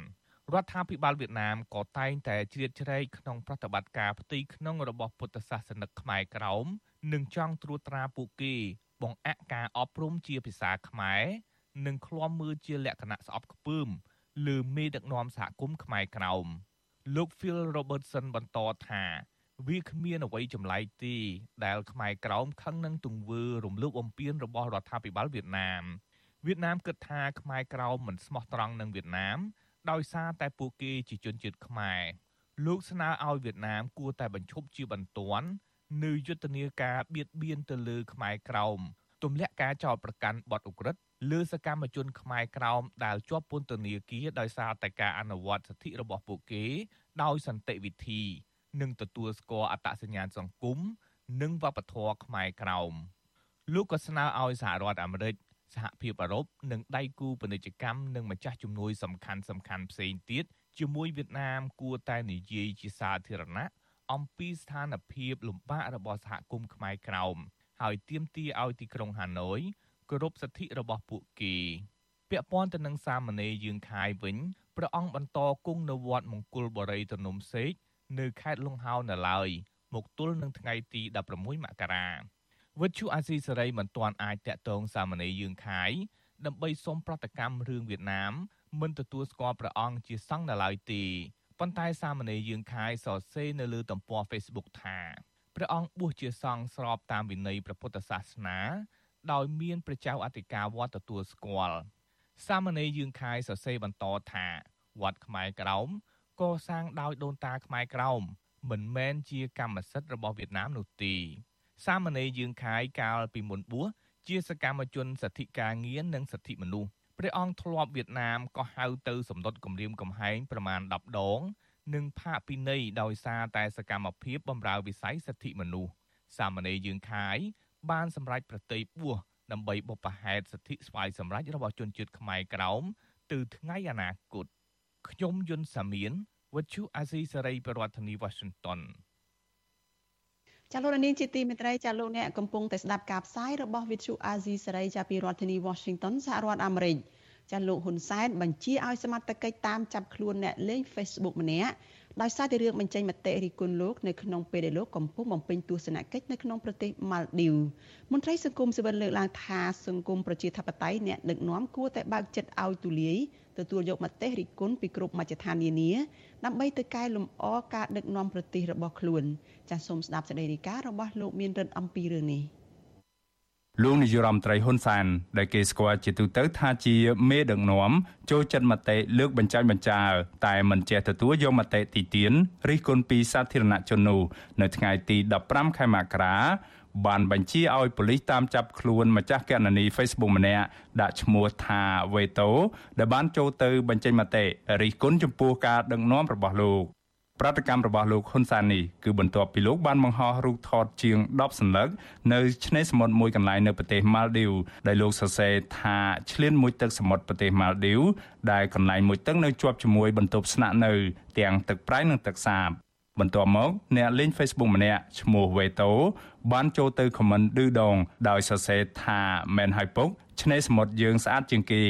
រដ្ឋាភិបាលវៀតណាមក៏តែងតែជ្រៀតជ្រែកក្នុងប្រតិបត្តិការផ្ទៃក្នុងរបស់ពុទ្ធសាសនិកខ្មែរក្រោមនិងចង់ត្រួតត្រាពួកគេ បង្អាក់ការអប់រំជាភាសាខ្មែរនិងឃ្លាំមើលជាលក្ខណៈស្អប់ខ្ពើមលើមេដឹកនាំសហគមន៍ខ្មែរក្រោមលោក Phil Robertson បន្តថាវាគ្មានអ្វីចម្លែកទេដែលខ្មែរក្រោមខឹងនឹងទង្វើរំលោភបំពានរបស់រដ្ឋាភិបាលវៀតណាមវៀតណាមគិតថាខ្មែរក្រោមមិនស្មោះត្រង់នឹងវៀតណាម ដោយសារតែពួកគេជាជនជាតិខ្មែរលោកស្នើឲ្យវៀតណាមគួរតែបញ្ឈប់ជាបន្ទាន់ នៅយុទ្ធនាការបៀតបៀនទៅលើខ្មែរក្រោមទម្លាក់ការចោទប្រកាន់បទឧក្រិដ្ឋលើសកម្មជនខ្មែរក្រោមដែលជាប់ពន្ធនាគារដោយសារតែការអនុវត្តសិទ្ធិរបស់ពួកគេ ដោយសន្តិវិធី និងទទួលស្គាល់អត្តសញ្ញាណសង្គមនិងវប្បធម៌ខ្មែរក្រោមលោកក៏ស្នើឲ្យសហរដ្ឋអាមេរិកសហភាពអឺរ៉ុបនិងដៃគូពាណិជ្ជកម្មនិងម្ចាស់ជំនួយសំខាន់សំខាន់ផ្សេងទៀតជាមួយវៀតណាមគួរតែនិយាយជាសាធារណៈ អំពីស្ថានភាពលំបាករបស់សហគមន៍ខ្មែរក្រោមហើយទាមទារឲ្យទីក្រុងហាណូយគោរពសិទ្ធិរបស់ពួកគេពាក់ព័ន្ធទៅនឹងសាមណេរយើងខាយវិញព្រះអង្គបន្តគង់នៅវត្តមង្គលបរិយទនំសេកនៅខេត្តលង្ហោនៅឡើយមកទល់នឹងថ្ងៃទី16មករាវិទ្យុអាស៊ីសេរីមិនទាន់អាចតាក់ទងសាមណេរយើងខាយដើម្បីសុំប្រតិកម្មរឿងវៀតណាមមិនទទួលស្គាល់ព្រះអង្គជាសង្ឃនៅឡើយទេ ប៉ុន្តែសាមណេរយើងខាយសរសេរនៅលើទំព័រ Facebook ថាព្រះអង្គបួសជាសង្ឃស្របតាមវិន័យព្រះពុទ្ធសាសនា ដោយមានព្រះចៅអធិការវត្តទទួលស្គាល់សាមណេរយើងខាយសរសេរបន្តថាវត្តខ្មែរក្រោមកសាងដោយដូនតាខ្មែរក្រោមមិនមែនជាកម្មសិទ្ធិរបស់វៀតណាមនោះទេសាមណេរយើងខាយកាលពីមុនបួសជាសកម្មជនសិទ្ធិការងារនិងសិទ្ធិមនុស្ស ព្រះអង្គធ្លាប់វៀតណាមក៏ហៅទៅសម្ដុតគម្រាមកំហែងប្រមាណ10ដង និងផាកពិន័យដោយសារតែសកម្មភាពបម្រើវិស័យសិទ្ធិមនុស្សសាមណេរយើងខាយបានសម្រេចប្រតិបួសដើម្បីបុព្វហេតុសិទ្ធិស្វ័យសម្រេចរបស់ជនជាតិខ្មែរក្រោមទៅថ្ងៃអនាគតខ្ញុំយុនសាមៀនវិទ្យុអាស៊ីសេរីប្រធានាធិបតី Washington ចាលោកនាងជាទីមេត្រីចាលោកអ្នកកំពុងតែស្ដាប់ការផ្សាយរបស់វិទ្យុអាស៊ីសេរីចាពីរដ្ឋធានី Washington សហរដ្ឋអាមេរិកចាលោកហ៊ុនសែនបញ្ជាឲ្យសមត្ថកិច្ចតាមចាប់ខ្លួនអ្នកលេង Facebook ម្នាក់ដោយសារតែរឿងបញ្ចេញមតិរិះគន់លោកនៅក្នុងពេលដែលលោកកំពុងបំពេញទស្សនកិច្ចនៅក្នុងប្រទេសម៉ាល់ឌីវមន្ត្រីសង្គមស៊ីវិលលើកឡើងថាសង្គមប្រជាធិបតេយ្យអ្នកដឹកនាំគួរតែបើកចិត្តឲ្យទូលាយ ទទួលយកមតិរិះគន់ពីគ្រប់មជ្ឈដ្ឋាននានាដើម្បីទៅកែលម្អការដឹកនាំប្រទេសរបស់ខ្លួនចាសសូមស្ដាប់សេចក្តីរាយការណ៍របស់លោកមានរិទ្ធអំពីរឿងនេះលោកនាយរដ្ឋមន្ត្រីហ៊ុនសែនដែលគេស្គាល់ជាទូទៅថាជាមេដឹកនាំចូលចិត្តមតិលើកបញ្ចាញបញ្ចាលតែមិនចេះទទួលយកមតិទីទានរិះគន់ពីសាធារណជននោះនៅថ្ងៃទី15ខែមករា បានបញ្ជាឲ្យប៉ូលីសតាមចាប់ខ្លួនម្ចាស់គណនី Facebook ម្នាក់ដាក់ឈ្មោះថាវេតូដែលបានចូលទៅបញ្ចេញមតិរិះគន់ចំពោះការដឹកនាំរបស់លោកប្រតិកម្មរបស់លោកហ៊ុនសាននេះគឺបន្ទាប់ពីលោកបានបង្ហោះរូបថតជាង10សន្លឹកនៅឆ្នេរសមុទ្រមួយកន្លែងនៅប្រទេសម៉ាល់ឌីវដែលលោកសរសេរថាឆ្លៀនមួយទឹកសមុទ្រប្រទេសម៉ាល់ឌីវដែលកន្លែងមួយទឹកនៅជាប់ជាមួយបន្ទប់ស្នាក់នៅទាំងទឹកប្រៃនិងទឹកសាប បន្ទាប់មកអ្នកលេង Facebook ម្នាក់ឈ្មោះវេតូបានចូលទៅខមមិនឌឺដង ដោយសរសេរថាមែនហើយពុកឆ្នេរសមុទ្រយើងស្អាតជាងគេ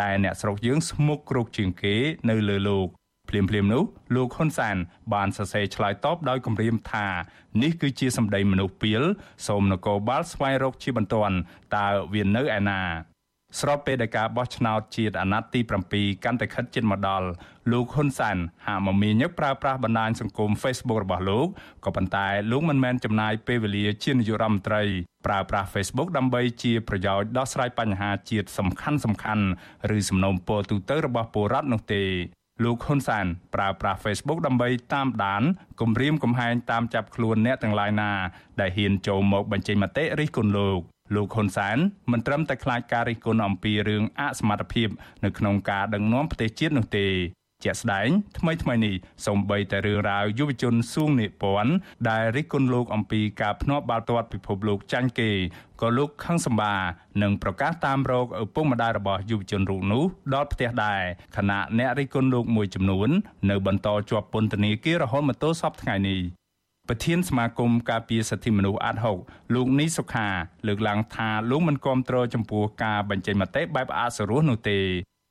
តែអ្នកស្រុកយើងស្មុគគ្រោកជាងគេនៅលើលោកភ្លាមភ្លាមនោះលោកហ៊ុនសាន បានសរសេរឆ្លើយតបដោយគម្រាមថានេះគឺជាសម្ដីមនុស្សពីល សូមនគរបាលស្វែងរកជាបន្ទាន់តើវានៅឯណា ស្របពេលដែលការបោះឆ្នោតជាតិអាណត្តិទី7កាន់តែខិតជិតមកដល់លោកហ៊ុនសានហាក់មមាញឹកប្រើប្រាស់បណ្ដាញសង្គម Facebook របស់លោកក៏ប៉ុន្តែលោកមិនមែនចំណាយពេលវេលាជានាយករដ្ឋមន្ត្រីប្រើប្រាស់ Facebook ដើម្បីជាប្រយោជន៍ដោះស្រាយបញ្ហាជាតិសំខាន់សំខាន់ឬសំណូមពរទូទៅរបស់ពលរដ្ឋនោះទេលោកហ៊ុនសែនប្រើប្រាស់ Facebook ដើម្បីតាមដានគម្រាមកំហែងតាមចាប់ខ្លួនអ្នកទាំងឡាយណាដែលហ៊ានចូលមកបញ្ចេញមតិរិះគន់លោក លោកហ៊ុនសែនមិនត្រឹមតែខ្លាចការរិះគន់អំពីរឿងអសមត្ថភាពនៅក្នុងការដឹកនាំប្រទេសជាតិនោះទេជាក់ស្ដែងថ្មីថ្មីនេះសូម្បីតែរឿងរ៉ាវយុវជនសួងនិពន្ធដែលរិះគន់លោកអំពីការភ្នាល់បាល់ទាត់ពិភពលោកចាញ់គេក៏លោកខឹងសម្បានឹងប្រកាសតាមរកឪពុកម្ដាយរបស់យុវជនរូបនោះដល់ផ្ទះដែរខណៈអ្នករិះគន់លោកមួយចំនួន នៅបន្តជាប់ពន្ធនាគាររហូតមកទល់សពថ្ងៃនេះ ប្រធានសមាគមការពារសិទ្ធិមនុស្សអាត់ហុកលោកនីសុខាលើកឡើងថាលោកមិនគាំទ្រចំពោះការបញ្ចេញមតិបែបអសរោះនោះទេ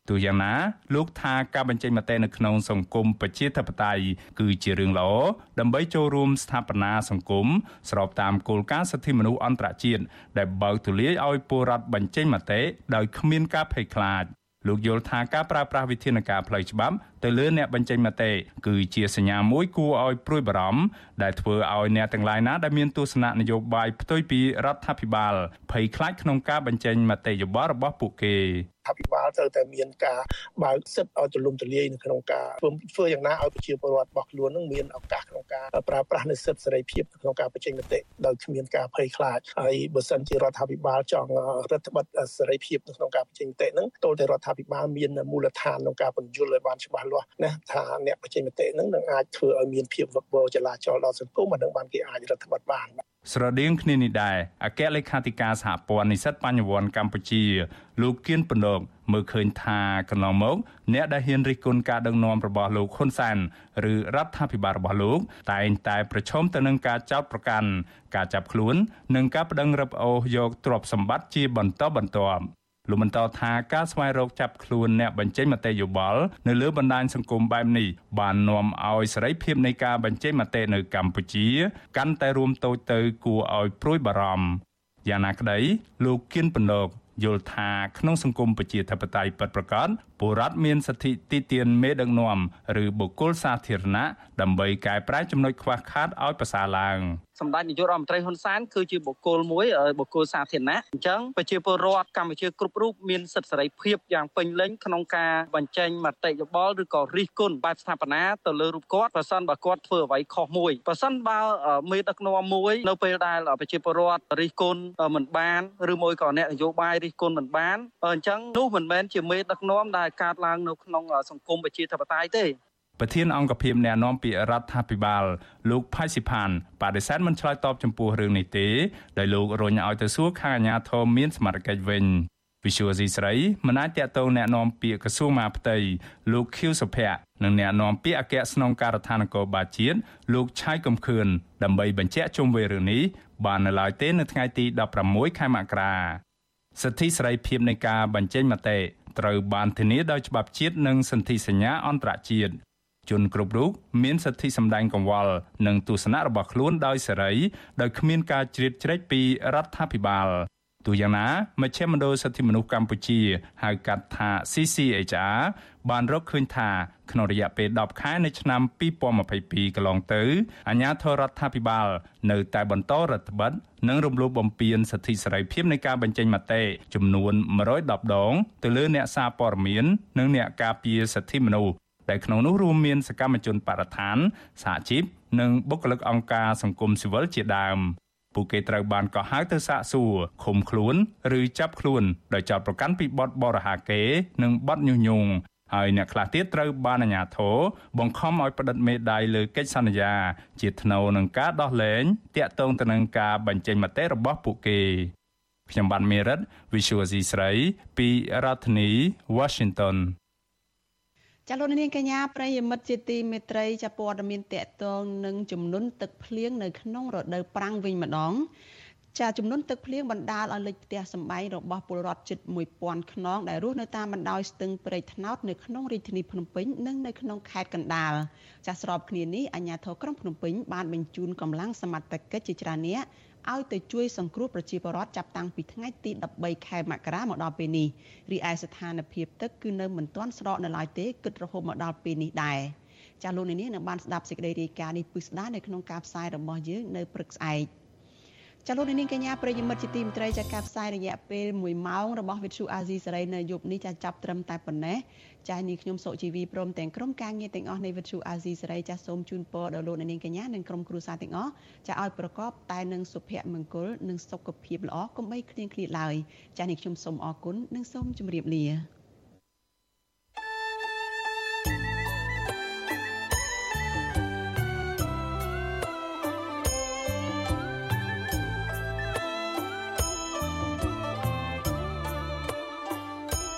ទោះយ៉ាងណាលោកថាការបញ្ចេញមតិនៅក្នុងសង្គមប្រជាធិបតេយ្យគឺជារឿងល្អដើម្បីចូលរួមស្ថាបនាសង្គមស្របតាមគោលការណ៍សិទ្ធិមនុស្សអន្តរជាតិដែលបើកទូលាយឲ្យពលរដ្ឋបញ្ចេញមតិដោយគ្មានការភ័យខ្លាចលោកយល់ថាការប្រើប្រាស់វិធានការផ្លូវច្បាប់ទៅលើអ្នកបញ្ចេញមតិគឺជាសញ្ញាមួយគួរឲ្យព្រួយបារម្ភដែលធ្វើឲ្យអ្នកទាំងឡាយណាដែលមានទស្សនៈនយោបាយផ្ទុយពីរដ្ឋាភិបាលភ័យខ្លាចក្នុងការបញ្ចេញមតិយោបល់របស់ពួកគេអភិបាលត្រូវតែមានការបើកសិទ្ធិឲ្យទូលំទូលាយនៅក្នុងការធ្វើយ៉ាងណាឲ្យប្រជាពលរដ្ឋរបស់ខ្លួននឹងមានឱកាសក្នុងការប្រើប្រាស់នូវសិទ្ធិសេរីភាពក្នុងការបញ្ចេញមតិដោយគ្មានការភ័យខ្លាចហើយបើសិនជារដ្ឋាភិបាលចង់រដ្ឋបတ်សេរីភាពនៅក្នុងការបញ្ចេញមតិហ្នឹងតើតើរដ្ឋាភិបាលមានមូលដ្ឋានក្នុងការបញ្យល់ឲ្យបានច្បាស់លាស់ណាថាអ្នកបញ្ចេញមតិហ្នឹងនឹងអាចធ្វើឲ្យមានភាពវឹកវរចលាចលដល់សង្គមអានឹងបានគេអាចរដ្ឋបတ်បានស្រដៀងគ្នានេះដែរអគ្គលេខាធិការសហព័ន្ធនិស្សិតបញ្ញវន្តកម្ពុជាលោកគៀនពន្លកមើលឃើញថាកន្លងមកអ្នកដែលហ៊ានរិះគន់ការដឹកនាំរបស់លោកហ៊ុនសែនឬរដ្ឋាភិបាលរបស់លោក តែងតែប្រឈមទៅនឹងការចោទប្រកាន់ការចាប់ខ្លួន និងការប្តឹងរឹបអូសយកទ្រព្យសម្បត្តិជាបន្តបន្ទាប់ លោកបន្តថាការស្វែងរកចាប់ខ្លួនអ្នកបញ្ចេញមតិយោបល់នៅលើបណ្ដាញសង្គមបែបនេះបាននាំឲ្យសេរីភាពនៃការបញ្ចេញមតិនៅកម្ពុជា កាន់តែរួមតូចទៅគួរឲ្យព្រួយបារម្ភយ៉ាងណាក្តីលោកគៀនពន្លកយល់ថាក្នុងសង្គមប្រជាធិបតេយ្យពិតប្រាកដពលរដ្ឋមានសិទ្ធិទីទានមេដឹកនាំឬបុគ្គលសាធារណៈដើម្បីកែប្រែចំណុចខ្វះខាតឲ្យប្រសើរឡើង សម្ដេចនាយករដ្ឋមន្ត្រីហ៊ុនសែនគឺជាបុគ្គលមួយបុគ្គលសាធារណៈអញ្ចឹងប្រជាពលរដ្ឋកម្ពុជាគ្រប់រូបមានសិទ្ធិសេរីភាពយ៉ាងពេញលេញក្នុងការបញ្ចេញមតិយោបល់ឬក៏រិះគន់បែបស្ថាបនាទៅលើរូបគាត់ប្រសិនបើគាត់ធ្វើអ្វីខុសមួយប្រសិនបើមេដឹកនាំមួយនៅពេលដែលប្រជាពលរដ្ឋរិះគន់មិនបានឬមួយក៏អ្នកនយោបាយរិះគន់មិនបានអញ្ចឹងនោះមិនមែនជាមេដឹកនាំដែលកើតឡើងនៅក្នុងសង្គមប្រជាធិបតេយ្យទេ ប្រធានអង្គភិបអ្នកណែនាំពាក្យរដ្ឋាភិបាលលោកផៃស៊ីផានបដិសេធមិនឆ្លើយតបចំពោះរឿងនេះទេដោយលោករញឲ្យទៅសួរខាងអាជ្ញាធរមានសមត្ថកិច្ចវិញវិសុវស៊ីស្រីមិនអាចតតងแนะនាំពាក្យក្រសួងមហាផ្ទៃលោកខៀវសុភ័ក្រនិងแนะនាំពាក្យអគ្គស្នងការដ្ឋាននគរបាលជាតិលោកឆៃកំខឿនដើម្បីបញ្ជាក់ជុំវិញរឿងនេះបាននៅឡើយទេនៅថ្ងៃទី16ខែមករាសិទ្ធិសេរីភាពនៃការបញ្ចេញមតិត្រូវបានធានាដោយច្បាប់ជាតិនិងសន្ធិសញ្ញាអន្តរជាតិ ជនគ្រប់រូបមានសិទ្ធិសម្ដែងកង្វល់និងទស្សនៈរបស់ខ្លួនដោយសេរីដោយគ្មានការជ្រៀតជ្រែកពីរដ្ឋាភិបាលទោះយ៉ាងណាមជ្ឈមណ្ឌលសិទ្ធិមនុស្សកម្ពុជាហៅកាត់ថា CCHR បានរកឃើញថាក្នុងរយៈពេល10ខែនៃឆ្នាំ2022កន្លងទៅអាជ្ញាធររដ្ឋាភិបាល នៅតែបន្តរដ្ឋបတ်និងរំលោភបំពានសិទ្ធិសេរីភាពនៃការបញ្ចេញមតិចំនួន110ដង ទៅលើអ្នកសារព័ត៌មាន និងអ្នកការពារសិទ្ធិមនុស្ស ដែលក្នុងនោះរួមមានសកម្មជនបរិស្ថានសហជីពនិងបុគ្គលិកអង្គការសង្គមស៊ីវិលជាដើមពួកគេត្រូវបានកោះហៅទៅសាកសួរឃុំខ្លួនឬចាប់ខ្លួនដោយចោទប្រកាន់ពីបទបរិហាកេរនិងបទញុះញង់ហើយអ្នកខ្លះទៀតត្រូវបានអាជ្ញាធរបង្ខំឲ្យផ្តិតមេដាយលើកិច្ចសន្យា ជាថ្នូវនឹងការដោះលែងតាក់ទងទៅនឹងការបញ្ចេញមតិរបស់ពួកគេខ្ញុំបានមេរិត Visual C ស្រីពីរដ្ឋធានី Washington ចាលោកនាងកញ្ញាប្រិយមិត្តជាទីមេត្រីចាព័ត៌មានតកតងនឹងចំនួនទឹកភ្លៀងនៅក្នុងរដូវប្រាំងវិញម្ដងចាចំនួនទឹកភ្លៀងបណ្ដាលឲ្យលិចផ្ទះសម្បែងរបស់ពលរដ្ឋជិត1000ខ្នងដែលរស់នៅតាមបណ្ដោយស្ទឹងព្រែកថ្នោតនៅក្នុងរាជធានីភ្នំពេញនិងនៅក្នុងខេត្តកណ្ដាលចាស្របគ្នានេះអាជ្ញាធរក្រុងភ្នំពេញបានបញ្ជូនកម្លាំងសមត្ថកិច្ចជាច្រើនអ្នក ឲ្យទៅជួយសង្គ្រោះប្រជាពលរដ្ឋចាប់តាំងពីថ្ងៃទី13ខែមករាមកដល់ពេលនេះរីឯស្ថានភាពទឹកគឺនៅមិនទាន់ស្រកនៅឡើយទេគិតរហូតមកដល់ពេលនេះដែរចាលោកនាងនឹងបានស្ដាប់សេចក្តីរាយការណ៍នេះពិស្ដារនៅក្នុងការផ្សាយរបស់យើងនៅព្រឹកស្អែក ចាលោកនាងកញ្ញាប្រិយមិត្តជាទីមេត្រីចាការផ្សាយរយៈពេល1ម៉ោងរបស់វិទ្យុអាស៊ីសេរីនៅយប់នេះចាចាប់ត្រឹមតែប៉ុណ្ណេះចានេះខ្ញុំសុជីវីព្រមទាំងក្រុមការងារទាំងអស់នៃវិទ្យុអាស៊ីសេរីចាសូមជូនពរដល់លោកនាងកញ្ញានិងក្រុមគ្រួសារទាំងអស់ចាឲ្យប្រកបតែនឹងសុភមង្គលនិងសុខភាពល្អកុំបីឃ្លៀងឃ្លាតឡើយចានេះខ្ញុំសូមអរគុណនិងសូមជម្រាបលា